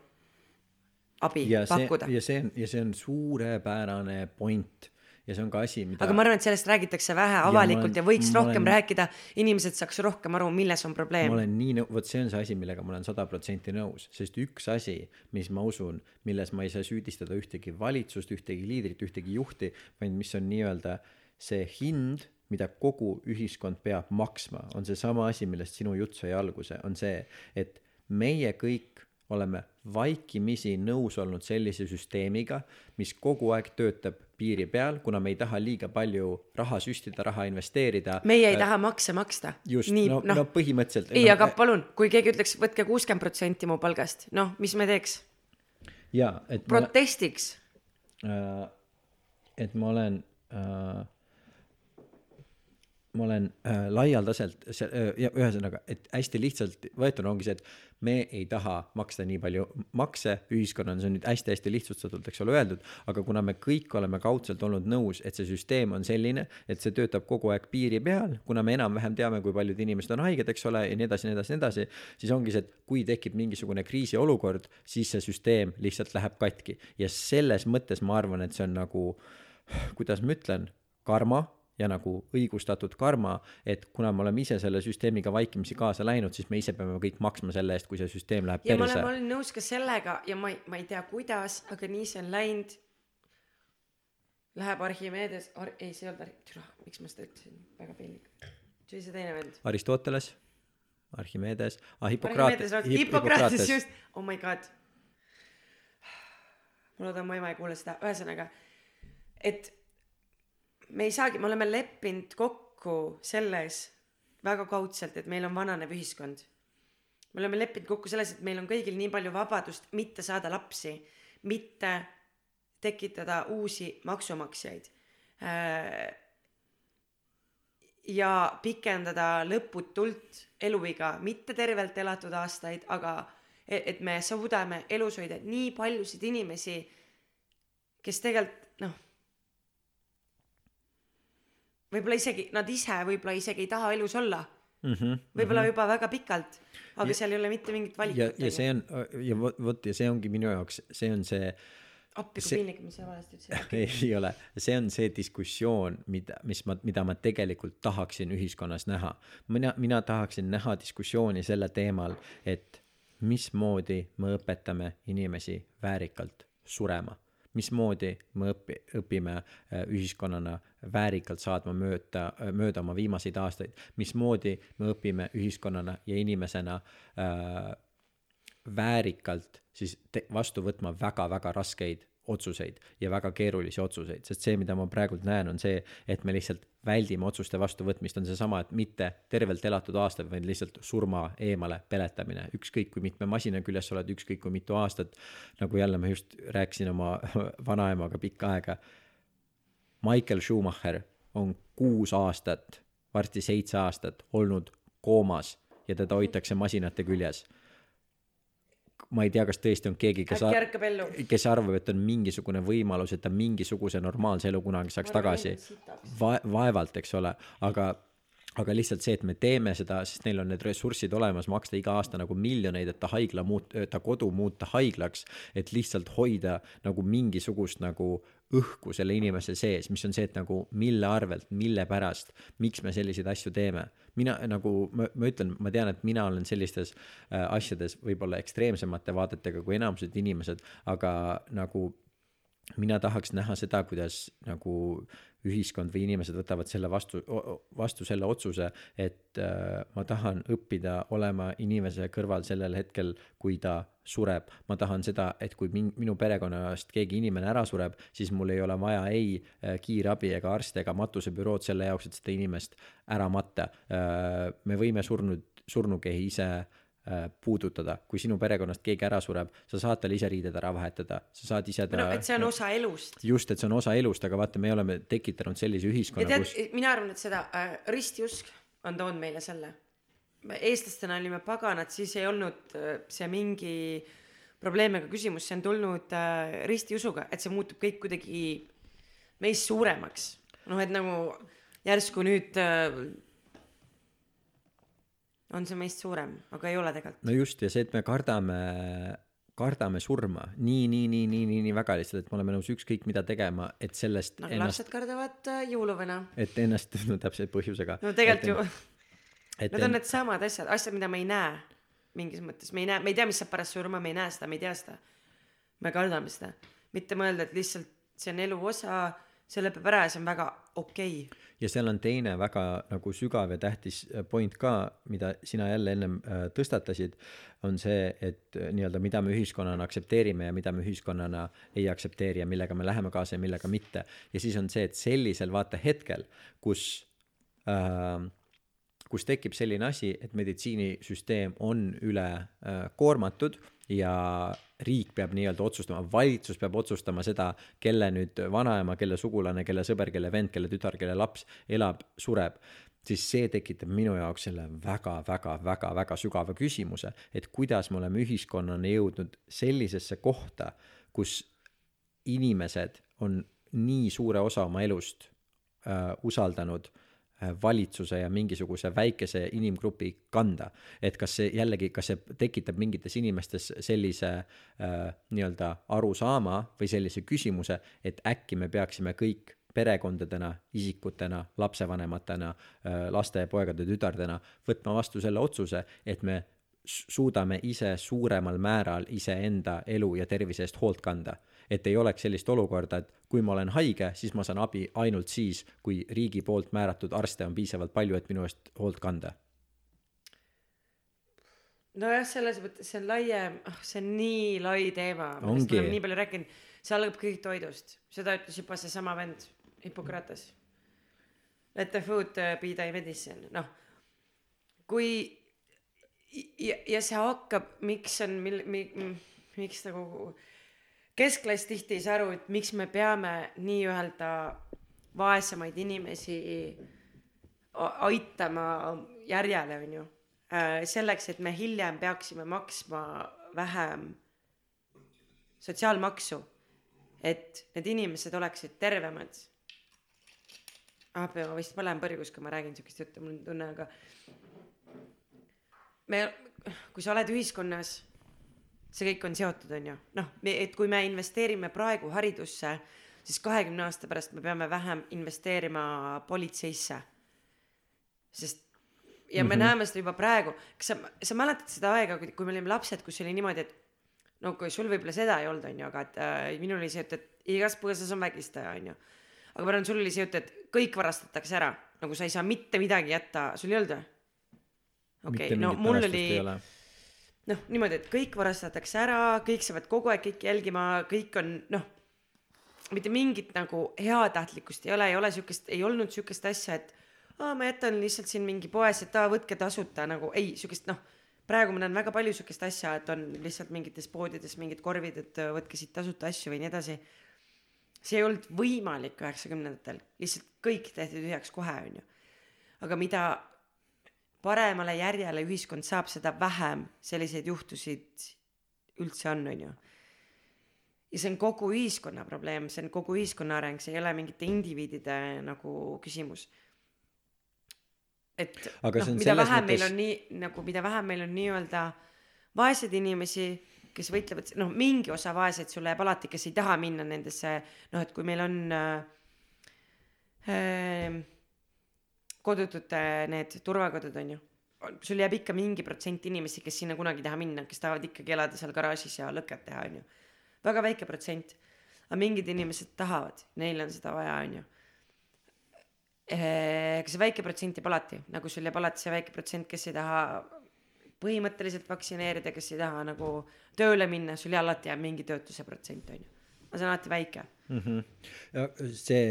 abi ja pakkuda. ja see on, ja see on suurepärane point ja see on ka asi, mida. aga ma arvan, et sellest räägitakse vähe avalikult ja, olen, ja võiks rohkem olen, rääkida, inimesed saaks rohkem aru, milles on probleem. ma olen nii nõu-, vot see on see asi, millega ma olen sada protsenti nõus, sest üks asi, mis ma usun, milles ma ei saa süüdistada ühtegi valitsust, ühtegi liidrit, ühtegi juhti, vaid mis on nii-öelda see hind, mida kogu ühiskond peab maksma, on seesama asi, millest sinu jutt sai alguse, on see, et meie kõik oleme vaikimisi nõus olnud sellise süsteemiga, mis kogu aeg töötab piiri peal, kuna me ei taha liiga palju raha süstida, raha investeerida. meie ei äh, taha makse maksta. just, no, no, no põhimõtteliselt. ei no,, aga äh, palun, kui keegi ütleks, võtke kuuskümmend protsenti mu palgast, noh, mis me teeks? jaa, et. protestiks äh,. et ma olen äh, ma olen äh, laialdaselt see äh, ühesõnaga, et hästi lihtsalt võetuna ongi see, et me ei taha maksta nii palju makse ühiskonnana, see on nüüd hästi-hästi lihtsustatult, eks ole, öeldud, aga kuna me kõik oleme kaudselt olnud nõus, et see süsteem on selline, et see töötab kogu aeg piiri peal, kuna me enam-vähem teame, kui paljud inimesed on haiged, eks ole, ja nii edasi, nii edasi, nii edasi, siis ongi see, et kui tekib mingisugune kriisiolukord, siis see süsteem lihtsalt läheb katki. Ja selles mõttes ma arvan, et see on nagu, kuidas ma ütlen, karma ja nagu õigustatud karma, et kuna me oleme ise selle süsteemiga vaikimisi kaasa läinud, siis me ise peame kõik maksma selle eest, kui see süsteem läheb ja ma olen, perse ma olen nõus ka sellega ja ma ei, ma ei tea, kuidas, aga nii see on läinud. Läheb Archimedes Ar, ei, see ei olnud Arch-, türa, miks ma seda ütlesin, väga piinlik. see oli see teine vend. Aristoteles, Archimedes ah,, Archimedes, Hippokrates, Hippokrates just, oh my god. ma loodan, mu ema ei kuule seda, ühesõnaga, et me ei saagi, me oleme leppinud kokku selles väga kaudselt, et meil on vananev ühiskond. me oleme leppinud kokku selles, et meil on kõigil nii palju vabadust mitte saada lapsi, mitte tekitada uusi maksumaksjaid. ja pikendada lõputult eluiga, mitte tervelt elatud aastaid, aga et, et me suudame elus hoida nii paljusid inimesi, kes tegelikult noh, võib-olla isegi nad ise võib-olla isegi ei taha elus olla mm -hmm, võib-olla mm -hmm. juba väga pikalt, aga Ja- seal ei ole mitte mingit ja, valikut. ja see on ja vot, vot ja see ongi minu jaoks, see on see appi kui piinlik, mis sa valesti ütlesid. <laughs> ei ole, see on see diskussioon, mida, mis ma, mida ma tegelikult tahaksin ühiskonnas näha. mina, mina tahaksin näha diskussiooni selle teemal, et mismoodi me õpetame inimesi väärikalt surema. mismoodi me õpi-, õpime äh, ühiskonnana väärikalt saatma mööda, mööda oma viimaseid aastaid, mismoodi me õpime ühiskonnana ja inimesena äh, väärikalt siis te- vastu võtma väga-väga raskeid otsuseid ja väga keerulisi otsuseid, sest see, mida ma praegult näen, on see, et me lihtsalt väldime otsuste vastuvõtmist, on seesama, et mitte tervelt elatud aastaid, vaid lihtsalt surma eemale peletamine, ükskõik kui mitme masina küljes sa oled, ükskõik kui mitu aastat, nagu jälle ma just rääkisin oma <laughs> vanaemaga pikka aega, Michael Schumacher on kuus aastat, varsti seitse aastat olnud koomas ja teda hoitakse masinate küljes. ma ei tea, kas tõesti on keegi, kes äkki ellu. kes arvab, et on mingisugune võimalus, et ta mingisuguse normaalse elu kunagi saaks tagasi. Va-, vaevalt, eks ole, aga aga lihtsalt see, et me teeme seda, sest neil on need ressursid olemas, maksta iga aasta nagu miljoneid, et ta haigla muut-, ta kodu muuta haiglaks, et lihtsalt hoida nagu mingisugust nagu õhku selle inimese sees, mis on see, et nagu mille arvelt, mille pärast, miks me selliseid asju teeme. mina nagu, ma, ma ütlen, ma tean, et mina olen sellistes äh, asjades võib-olla ekstreemsemate vaadetega kui enamused inimesed, aga nagu mina tahaks näha seda, kuidas nagu ühiskond või inimesed võtavad selle vastu, vastu selle otsuse, et äh, ma tahan õppida olema inimese kõrval sellel hetkel, kui ta sureb. ma tahan seda, et kui min-, minu perekonnast keegi inimene ära sureb, siis mul ei ole vaja ei äh, kiirabi ega arste ega matusebürood selle jaoks, et seda inimest ära matta äh,. me võime surnud, surnukehi ise äh, puudutada, kui sinu perekonnast keegi ära sureb, sa saad talle ise riided ära vahetada, sa saad ise ta no et see on osa elust. just, et see on osa elust, aga vaata, me oleme tekitanud sellise ja ühiskonna, tead kus, mina arvan, et seda äh, ristiusk on toonud meile selle. eestlastena olime paganad, siis ei olnud äh, see mingi probleem ega küsimus, see on tulnud äh, ristiusuga, et see muutub kõik kuidagi meist suuremaks. noh, et nagu järsku nüüd äh, on see meist suurem, aga ei ole tegelikult. no just, ja see, et me kardame, kardame surma nii, nii, nii, nii, nii, nii väga lihtsalt, et me oleme nõus ükskõik mida tegema, et sellest nagu ennast, lapsed kardavad äh, jõuluvõna. et ennast, <laughs> no täpselt põhjusega. no tegelikult ju <laughs> et Need on needsamad asjad, asjad, mida me ei näe mingis mõttes, me ei näe, me ei tea, mis saab pärast surma, me ei näe seda, me ei tea seda. me kardame seda, mitte mõelda, et lihtsalt see on elu osa, see lõpeb ära ja see on väga okei okay. Ja seal on teine väga nagu sügav ja tähtis äh, point ka, mida sina jälle ennem äh, tõstatasid, on see, et äh, nii-öelda, mida me ühiskonnana aktsepteerime ja mida me ühiskonnana ei aktsepteeri ja millega me läheme kaasa ja millega mitte. ja siis on see, et sellisel vaata hetkel, kus äh, kus tekib selline asi, et meditsiinisüsteem on üle äh, koormatud ja riik peab nii-öelda otsustama, valitsus peab otsustama seda, kelle nüüd vanaema, kelle sugulane, kelle sõber, kelle vend, kelle tütar, kelle laps elab, sureb. siis see tekitab minu jaoks selle väga-väga-väga-väga sügava küsimuse, et kuidas me oleme ühiskonnana jõudnud sellisesse kohta, kus inimesed on nii suure osa oma elust äh, usaldanud äh, valitsuse ja mingisuguse väikese inimgrupi kanda. et kas see jällegi, kas see tekitab mingites inimestes sellise äh, nii-öelda arusaama või sellise küsimuse, et äkki me peaksime kõik perekondadena, isikutena, lapsevanematena, äh, laste, poegade, tütardena võtma vastu selle otsuse, et me suudame ise suuremal määral iseenda elu ja tervise eest hoolt kanda. Et ei oleks sellist olukorda, et kui ma olen haige, siis ma saan abi ainult siis, kui riigi poolt määratud arste on piisavalt palju, et minu eest hoolt kanda. nojah, selles mõttes see on laiem, ah see on nii lai teema, millest me oleme nii palju rääkinud. see algab kõik toidust, seda ütles juba seesama vend Hippokrates. Let the food uh, be thy medicine, noh. kui ja, ja see hakkab, miks on, mil-, mi-, miks nagu keskklass tihti ei saa aru, et miks me peame nii-öelda vaesemaid inimesi aitama järjele, on ju. Äh, selleks, et me hiljem peaksime maksma vähem sotsiaalmaksu, et need inimesed oleksid tervemad ah, ma vist põlen põrgus, kui ma räägin siukest juttu, mul on tunne, aga me, kui sa oled ühiskonnas, see kõik on seotud, on ju, noh, et kui me investeerime praegu haridusse, siis kahekümne aasta pärast me peame vähem investeerima politseisse. sest ja me mm -hmm. näeme seda juba praegu, kas sa, sa mäletad seda aega, kui, me olime lapsed, kus oli niimoodi, et no kui sul võib-olla seda ei olnud, on ju, aga et äh, minul oli see, et, et igas põõsas on vägistaja, on ju aga ma arvan, sul oli see jutt, et kõik varastatakse ära, nagu sa ei saa mitte midagi jätta, sul ei olnud või? okei okay,, no mul oli noh, niimoodi, et kõik varastatakse ära, kõik saavad kogu aeg kõike jälgima, kõik on noh, mitte mingit nagu heatahtlikkust ei ole, ei ole siukest, ei olnud siukest asja, et aa, ma jätan lihtsalt siin mingi poes, et aa, võtke tasuta nagu ei, siukest noh, praegu ma näen väga palju siukest asja, et on lihtsalt mingites poodides mingid korvid, et võtke siit tasuta asju või nii edasi see ei olnud võimalik üheksakümnendatel, lihtsalt kõik tehti tühjaks kohe, onju. aga mida paremale järjele ühiskond saab, seda vähem selliseid juhtusid üldse on, onju. ja see on kogu ühiskonna probleem, see on kogu ühiskonna areng, see ei ole mingite indiviidide nagu küsimus. et aga noh, mida vähem mõttes... meil on nii nagu, mida vähem meil on nii-öelda vaeseid inimesi kes võitlevad, noh, mingi osa vaeseid sul jääb alati, kes ei taha minna nendesse, noh, et kui meil on äh, äh, kodutute need turvakodud, on ju, sul jääb ikka mingi protsent inimesi, kes sinna kunagi ei taha minna, kes tahavad ikkagi elada seal garaažis ja lõket teha, on ju. väga väike protsent. aga mingid inimesed tahavad, neil on seda vaja, on ju äh, aga see väike protsent jääb alati, nagu sul jääb alati see väike protsent, kes ei taha põhimõtteliselt vaktsineerida, kes ei taha nagu tööle minna, sul alati jääb mingi töötuse protsent, on ju. aga see on alati väike mm. -hmm. ja see,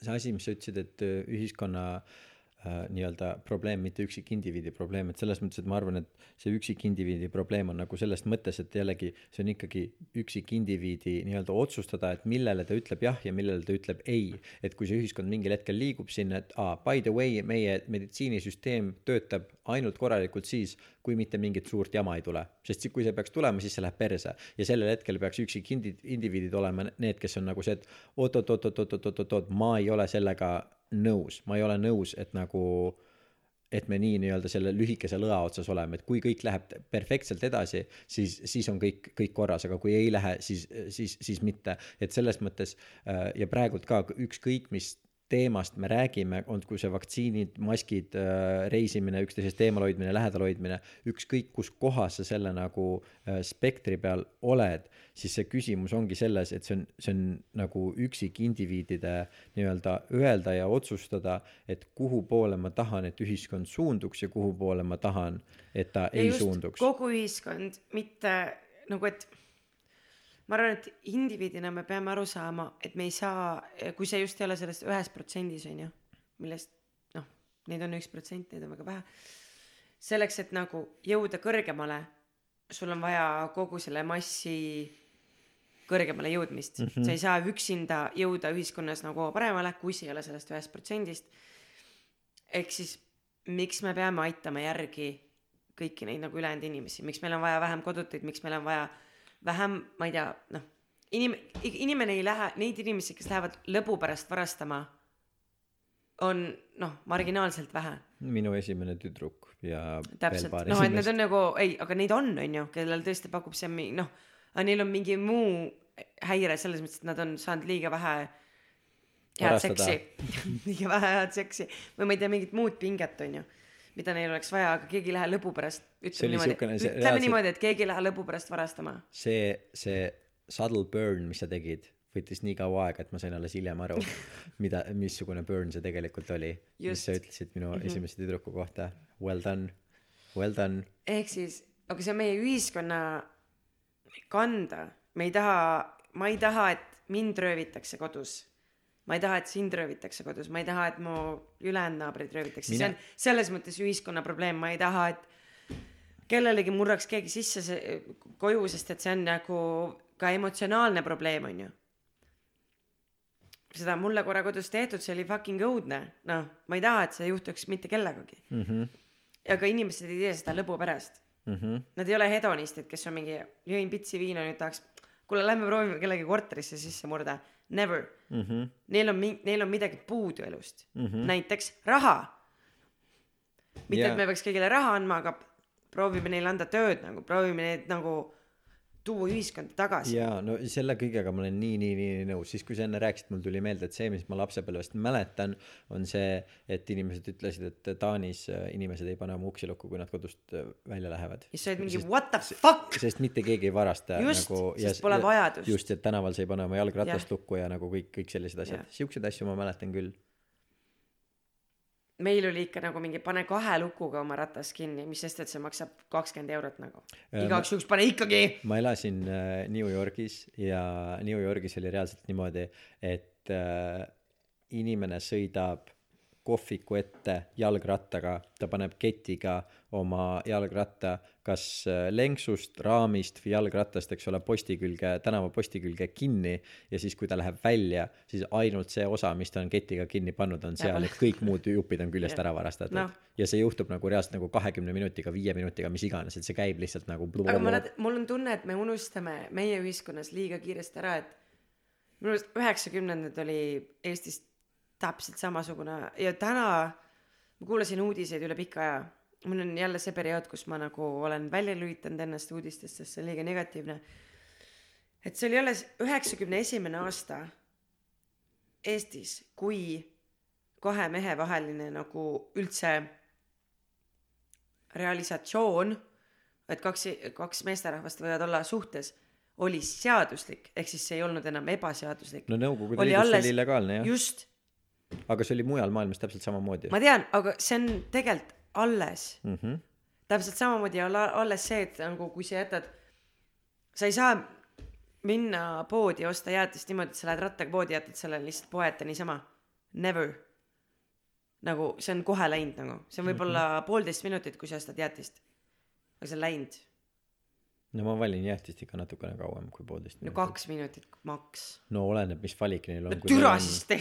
see asi, mis sa ütlesid, et äh, ühiskonna äh, nii-öelda probleem, mitte üksikindiviidi probleem, et selles mõttes, et ma arvan, et see üksikindiviidi probleem on nagu selles mõttes, et jällegi see on ikkagi üksikindiviidi nii-öelda otsustada, et millele ta ütleb jah ja millele ta ütleb ei. et kui see ühiskond mingil hetkel liigub sinna, et aa, by the way, meie meditsiinisüsteem töötab ainult korralikult siis, kui mitte mingit suurt jama ei tule. sest kui see peaks tulema, siis see läheb perse ja sellel hetkel peaks üksik indi-, indiviidid olema need, kes on nagu see, et oot-oot-oot-oot-oot-oot-oot, ma ei ole sellega nõus, ma ei ole nõus, et nagu et me nii nii-öelda selle lühikese lõa otsas oleme, et kui kõik läheb perfektselt edasi, siis, siis on kõik, kõik korras, aga kui ei lähe, siis, siis, siis mitte. et selles mõttes äh, ja praegult ka ükskõik mis teemast me räägime, olgu see vaktsiinid, maskid, äh, reisimine, üksteisest eemal hoidmine, lähedal hoidmine, ükskõik kus kohas sa selle nagu äh, spektri peal oled, siis see küsimus ongi selles, et see on, see on nagu üksikindiviidide nii-öelda öelda ja otsustada, et kuhu poole ma tahan, et ühiskond suunduks ja kuhu poole ma tahan, et ta ja ei suunduks. kogu ühiskond, mitte nagu, et ma arvan, et indiviidina me peame aru saama, et me ei saa, kui see just ei ole selles ühes protsendis, on ju, millest noh, neid on üks protsent, neid on väga vähe. selleks, et nagu jõuda kõrgemale, sul on vaja kogu selle massi kõrgemale jõudmist mm. -hmm. sa ei saa üksinda jõuda ühiskonnas nagu paremale, kui see ei ole sellest ühest protsendist. ehk siis miks me peame aitama järgi kõiki neid nagu ülejäänud inimesi, miks meil on vaja vähem kodutuid, miks meil on vaja vähem, ma ei tea, noh, inim-, inimene ei lähe, neid inimesi, kes lähevad lõbu pärast varastama, on noh, marginaalselt vähe. Minu esimene tüdruk ja täpselt, noh, et need on nagu, ei, aga neid on, on ju, kellel tõesti pakub see mi- noh, aga neil on mingi muu häire selles mõttes, et nad on saanud liiga vähe head Varastada. seksi. <laughs> Liiga vähe head seksi või ma ei tea, mingit muud pinget, on ju, mida neil oleks vaja, aga keegi ei lähe lõbu pärast, ütleme niimoodi, ütleme reaalselt- niimoodi, et keegi ei lähe lõbu pärast varastama. see, see subtle burn, mis sa tegid, võttis nii kaua aega, et ma sain alles hiljem aru, <laughs> mida, missugune burn see tegelikult oli. mis sa ütlesid minu mm. -hmm. esimese tüdruku kohta. Well done, well done. ehk siis, aga see on meie ühiskonna kanda, me ei taha, ma ei taha, et mind röövitakse kodus. Ma ei taha, et sind röövitakse kodus, ma ei taha, et mu ülejäänud naabreid röövitakse Mina..., see on selles mõttes ühiskonna probleem, ma ei taha, et kellelegi murraks keegi sisse see, koju, sest et see on nagu ka emotsionaalne probleem, on ju. seda mulle korra kodus tehtud, see oli fucking õudne, noh, ma ei taha, et see juhtuks mitte kellegagi mm. -hmm. aga inimesed ei tee seda lõbu pärast Mm -hmm. Nad ei ole hedonistid, kes on mingi, jõin pitsi viina, nüüd tahaks, kuule, lähme proovime kellegi korterisse sisse murda. Never Mm -hmm. Neil on neil on midagi puudu elust mm. Mhm. näiteks raha. mitte Jaa. et me peaks kõigile raha andma, aga proovime neile anda tööd nagu, proovime neid nagu tuua ühiskonda tagasi. jaa, no selle kõigega ma olen nii, nii, nii, nii nõus, siis kui sa enne rääkisid, mul tuli meelde, et see, mis ma lapsepõlvest mäletan, on see, et inimesed ütlesid, et Taanis äh, inimesed ei pane oma uksi lukku, kui nad kodust äh, välja lähevad. ja sa oled mingi what the fuck. sest mitte keegi ei varasta Just, nagu sest pole vajadust. just, et tänaval sa ei pane oma jalgratast Jah. lukku ja nagu kõik, kõik sellised asjad siukseid asju ma mäletan küll meil oli ikka nagu mingi pane kahe lukuga oma ratas kinni, mis sest, et see maksab kakskümmend eurot nagu. Äh, igaks juhuks pane ikkagi. ma elasin äh, New Yorgis ja New Yorgis oli reaalselt niimoodi, et äh, inimene sõidab kohviku ette jalgrattaga, ta paneb ketiga oma jalgratta kas äh, lenksust, raamist või jalgratast, eks ole, posti külge, tänava posti külge kinni ja siis, kui ta läheb välja, siis ainult see osa, mis ta on ketiga kinni pannud, on seal, et kõik muud jupid on küljest ära varastatud Noh. ja see juhtub nagu reaalselt nagu kahekümne minutiga, viie minutiga, mis iganes, et see käib lihtsalt nagu aga ma mul on tunne, et me unustame meie ühiskonnas liiga kiiresti ära, et minu arust üheksakümnendad oli Eestis täpselt samasugune ja täna ma kuulasin uudiseid üle pika aja. Mul on jälle see periood, kus ma nagu olen välja lülitanud ennast uudistest, sest see on liiga negatiivne. et see oli alles üheksakümne esimene aasta Eestis, kui kahe mehe vaheline nagu üldse realisatsioon, et kaks, kaks meesterahvast võivad olla suhtes, oli seaduslik, ehk siis see ei olnud enam ebaseaduslik. no Nõukogude oli Liidus alles- see oli illegaalne jah just, aga see oli mujal maailmas täpselt samamoodi ma tean, aga see on tegelikult alles mm. -hmm. täpselt samamoodi on alles see, et nagu kui sa jätad, sa ei saa minna poodi osta jäätist niimoodi, et sa lähed rattaga poodi, jätad selle lihtsalt poe ette niisama. Never. nagu see on kohe läinud nagu, see on võib-olla mm -hmm. poolteist minutit, kui sa ostad jäätist. aga see on läinud, no ma valin jäätist ikka natukene kauem kui poolteist no kaks minutit maks. no oleneb mis valik neil on no kui türa on- siis tee,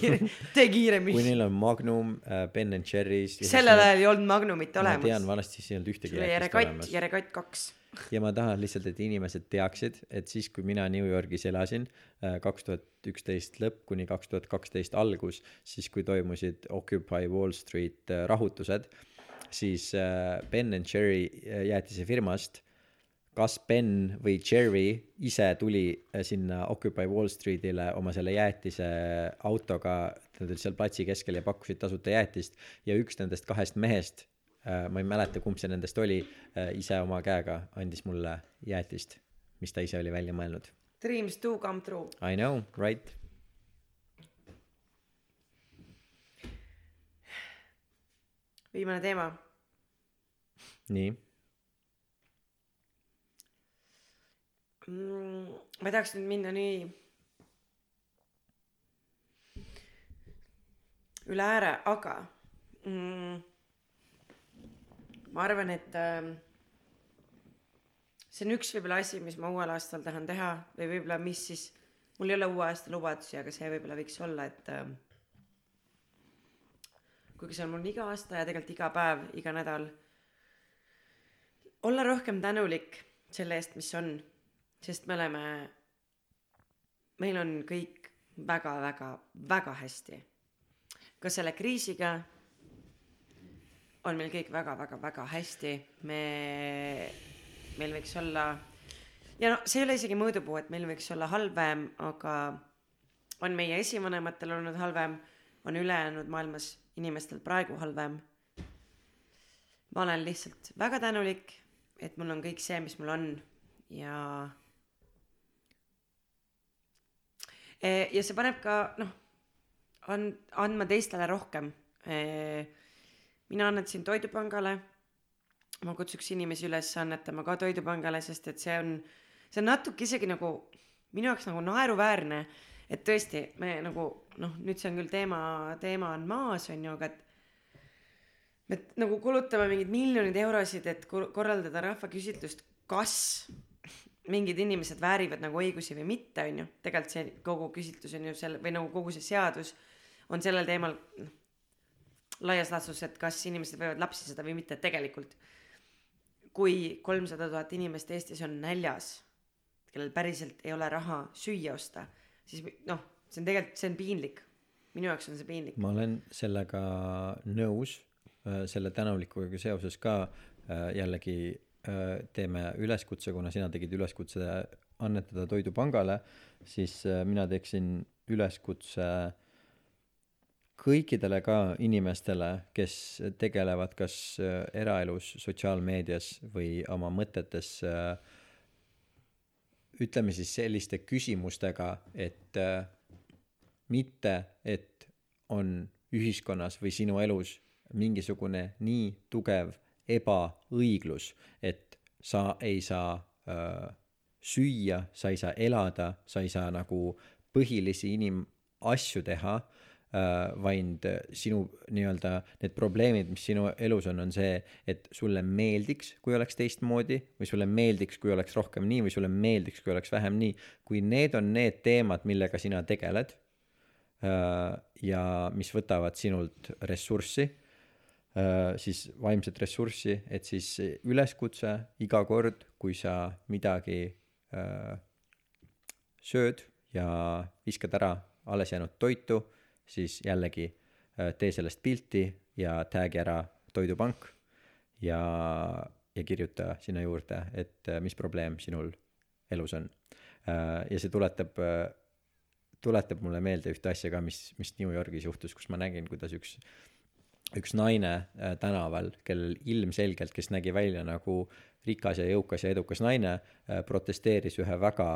<laughs> tee kui kiiremini. neil on Magnum äh, Ben and Cherry's ja sellel ajal ei olnud Magnumit neil- ma tean olemas. vanasti siis ei olnud ühtegi sul oli olemas järekatt kaks. <laughs> ja ma tahan lihtsalt et inimesed teaksid et siis kui mina New Yorgis elasin kaks tuhat üksteist lõpp kuni kaks tuhat kaksteist algus siis kui toimusid Occupy Wall Street äh, rahutused siis äh, Ben and Cherry äh, jäätisefirmast kas Ben või Jerry ise tuli äh, sinna Occupy Wall Streetile oma selle jäätise autoga, nad olid seal platsi keskel ja pakkusid tasuta jäätist ja üks nendest kahest mehest, ma ei mäleta, kumb see nendest oli, ise oma käega andis mulle jäätist, mis ta ise oli välja mõelnud. Dreams do come true. I know, right? viimane teema. nii mm,. ma tahaks nüüd minna nii üle ääre, aga mm, ma arvan, et ähm, see on üks võib-olla asi, mis ma uuel aastal tahan teha või võib-olla, mis siis, mul ei ole uue aasta lubadusi, aga see võib-olla võiks olla, et ähm, kuigi see on mul iga aasta ja tegelikult iga päev, iga nädal. olla rohkem tänulik selle eest, mis on, sest me oleme, meil on kõik väga-väga-väga hästi. ka selle kriisiga on meil kõik väga-väga-väga hästi, me, meil võiks olla ja no see ei ole isegi mõõdupuu, et meil võiks olla halvem, aga on meie esivanematel olnud halvem, on ülejäänud maailmas inimestel praegu halvem. ma olen lihtsalt väga tänulik, et mul on kõik see, mis mul on ja. E, ja see paneb ka noh, on andma teistele rohkem. E, mina annetasin Toidupangale. ma kutsuks inimesi üles annetama ka Toidupangale, sest et see on, see on natuke isegi nagu minu jaoks nagu naeruväärne et tõesti, me nagu noh, nüüd see on küll teema, teema on maas, on ju, aga et me nagu kulutame mingeid miljoneid eurosid, et korraldada rahvaküsitlust, kas mingid inimesed väärivad nagu õigusi või mitte, on ju. tegelikult see kogu küsitlus on ju selle või nagu kogu see seadus on sellel teemal noh, laias laastus, et kas inimesed võivad lapsi saada või mitte, tegelikult kui kolmsada tuhat inimest Eestis on näljas, kellel päriselt ei ole raha süüa osta siis noh, see on tegelikult, see on piinlik. minu jaoks on see piinlik. ma olen sellega nõus, äh, selle tänulikkusega seoses ka äh, jällegi teeme üleskutse, kuna sina tegid üleskutse annetada Toidupangale, siis mina teeksin üleskutse kõikidele ka inimestele, kes tegelevad kas eraelus, sotsiaalmeedias või oma mõtetes äh, ütleme siis selliste küsimustega, et äh, mitte, et on ühiskonnas või sinu elus mingisugune nii tugev ebaõiglus, et sa ei saa äh, süüa, sa ei saa elada, sa ei saa nagu põhilisi inimasju teha Äh, vaid sinu nii-öelda need probleemid, mis sinu elus on, on see, et sulle meeldiks, kui oleks teistmoodi või sulle meeldiks, kui oleks rohkem nii või sulle meeldiks, kui oleks vähem nii. kui need on need teemad, millega sina tegeled äh, ja mis võtavad sinult ressurssi, siis vaimset ressurssi, et siis üleskutse iga kord, kui sa midagi sööd ja viskad ära alles jäänud toitu siis jällegi äh, tee sellest pilti ja tag'i ära Toidupank ja, ja kirjuta sinna juurde, et äh, mis probleem sinul elus on. Äh, ja see tuletab, tuletab mulle meelde ühte asja ka, mis, mis New Yorgis juhtus, kus ma nägin, kuidas üks, üks naine tänaval, kellel ilmselgelt, kes nägi välja nagu rikas ja jõukas ja edukas naine, protesteeris ühe väga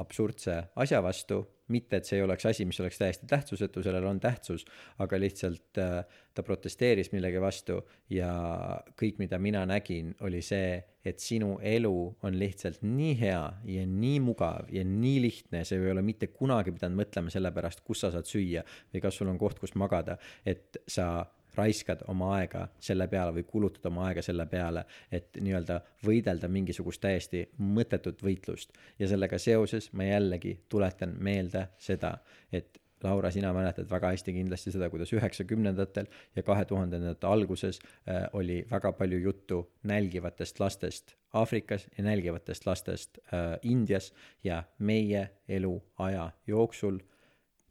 absurdse asja vastu, mitte et see ei oleks asi, mis oleks täiesti tähtsusetu, sellel on tähtsus, aga lihtsalt äh, ta protesteeris millegi vastu ja kõik, mida mina nägin, oli see, et sinu elu on lihtsalt nii hea ja nii mugav ja nii lihtne, sa ei ole mitte kunagi pidanud mõtlema selle pärast, kus sa saad süüa või kas sul on koht, kus magada, et sa raiskad oma aega selle peale või kulutad oma aega selle peale, et nii-öelda võidelda mingisugust täiesti mõttetut võitlust. ja sellega seoses ma jällegi tuletan meelde seda, et Laura, sina mäletad väga hästi kindlasti seda, kuidas üheksakümnendatel ja kahe tuhandendate alguses äh, oli väga palju juttu nälgivatest lastest Aafrikas ja nälgivatest lastest äh, Indias ja meie eluaja jooksul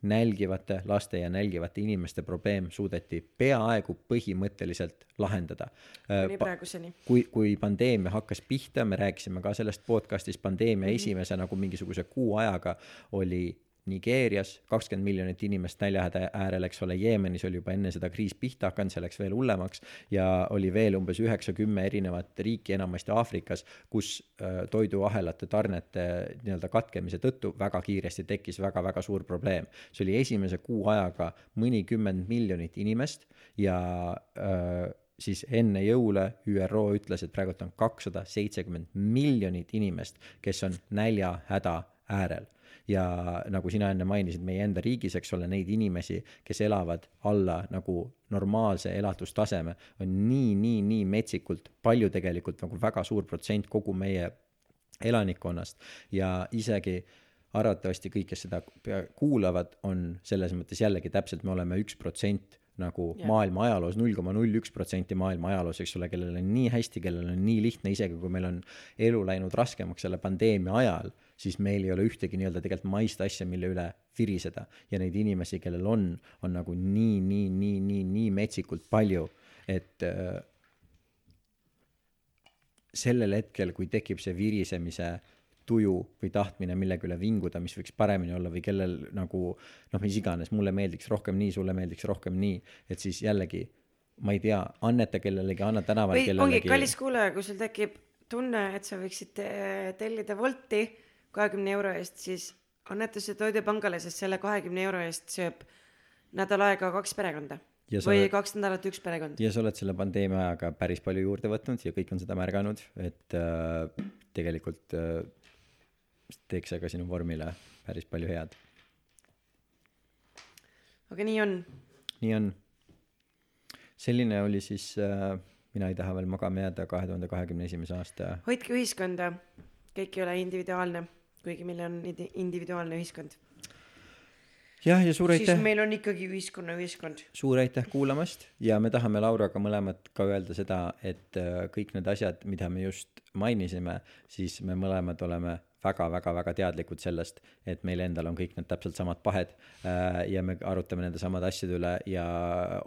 nälgivate laste ja nälgivate inimeste probleem suudeti peaaegu põhimõtteliselt lahendada. kuni praeguseni. kui, kui pandeemia hakkas pihta, me rääkisime ka sellest podcast'is, pandeemia mm -hmm. esimese nagu mingisuguse kuu ajaga oli Nigeerias kakskümmend miljonit inimest näljahäda äärel, eks ole, Jeemenis oli juba enne seda kriis pihta hakanud, see läks veel hullemaks ja oli veel umbes üheksa-kümme erinevat riiki, enamasti Aafrikas, kus äh, toiduahelate tarnete nii-öelda katkemise tõttu väga kiiresti tekkis väga-väga suur probleem. see oli esimese kuu ajaga mõnikümmend miljonit inimest ja äh, siis enne jõule ÜRO ütles, et praegult on kakssada seitsekümmend miljonit inimest, kes on näljahäda äärel ja nagu sina enne mainisid, meie enda riigis, eks ole, neid inimesi, kes elavad alla nagu normaalse elatustaseme, on nii, nii, nii metsikult palju tegelikult nagu väga suur protsent kogu meie elanikkonnast ja isegi arvatavasti kõik, kes seda kuulavad, on selles mõttes jällegi täpselt, me oleme üks protsent nagu yeah. maailma ajaloos null koma null üks protsenti maailma ajaloos, eks ole, kellel on nii hästi, kellel on nii lihtne, isegi kui meil on elu läinud raskemaks selle pandeemia ajal, siis meil ei ole ühtegi nii-öelda tegelikult maist asja, mille üle viriseda. ja neid inimesi, kellel on, on nagu nii, nii, nii, nii, nii metsikult palju, et äh, sellel hetkel, kui tekib see virisemise tuju või tahtmine millegi üle vinguda, mis võiks paremini olla või kellel nagu noh, mis iganes, mulle meeldiks rohkem nii, sulle meeldiks rohkem nii, et siis jällegi ma ei tea, anneta kellelegi, anna tänaval või ongi kellelegi. kallis kuulaja, kui sul tekib tunne, et sa võiksid eh, tellida Wolti kahekümne euro eest, siis anneta see Toidupangale, sest selle kahekümne euro eest sööb nädal aega kaks perekonda. Või oled- kaks nädalat üks perekond. Ja sa oled selle pandeemia ajaga päris palju juurde võtnud ja kõik on seda märganud, et äh, tegelikult äh, teeks see ka sinu vormile päris palju head. aga nii on. Nii on. selline oli siis äh, Mina ei taha veel magama jääda kahe tuhande kahekümne esimese aasta hoidke ühiskonda. Kõik ei ole individuaalne kuigi meil on indi- individuaalne ühiskond. Jah, ja suur siis aitäh, meil on ikkagi ühiskonna ühiskond. Suur aitäh kuulamast ja me tahame Lauraga mõlemad ka öelda seda, et äh, kõik need asjad, mida me just mainisime, siis me mõlemad oleme väga-väga-väga teadlikud sellest, et meil endal on kõik need täpselt samad pahed äh, ja me arutame nende samade asjade üle ja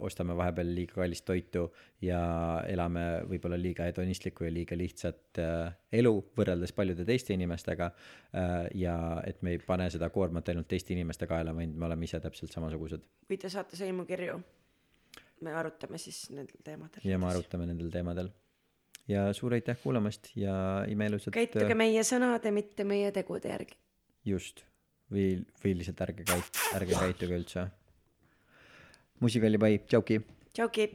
ostame vahepeal liiga kallist toitu ja elame võib-olla liiga hedonistlikku ja liiga lihtsat äh, elu võrreldes paljude teiste inimestega äh, ja et me ei pane seda koormat ainult teiste inimeste kaela, vaid me oleme ise täpselt samasugused võite saata sõimukirju me arutame siis nendel teemadel ja me arutame nendel teemadel. Ja suur aitäh kuulamast ja imeilusat käituge meie sõnade mitte meie tegude järgi just või, või lihtsalt ärge käit-, ärge käituge üldse. musikalipai, tšauki. tšauki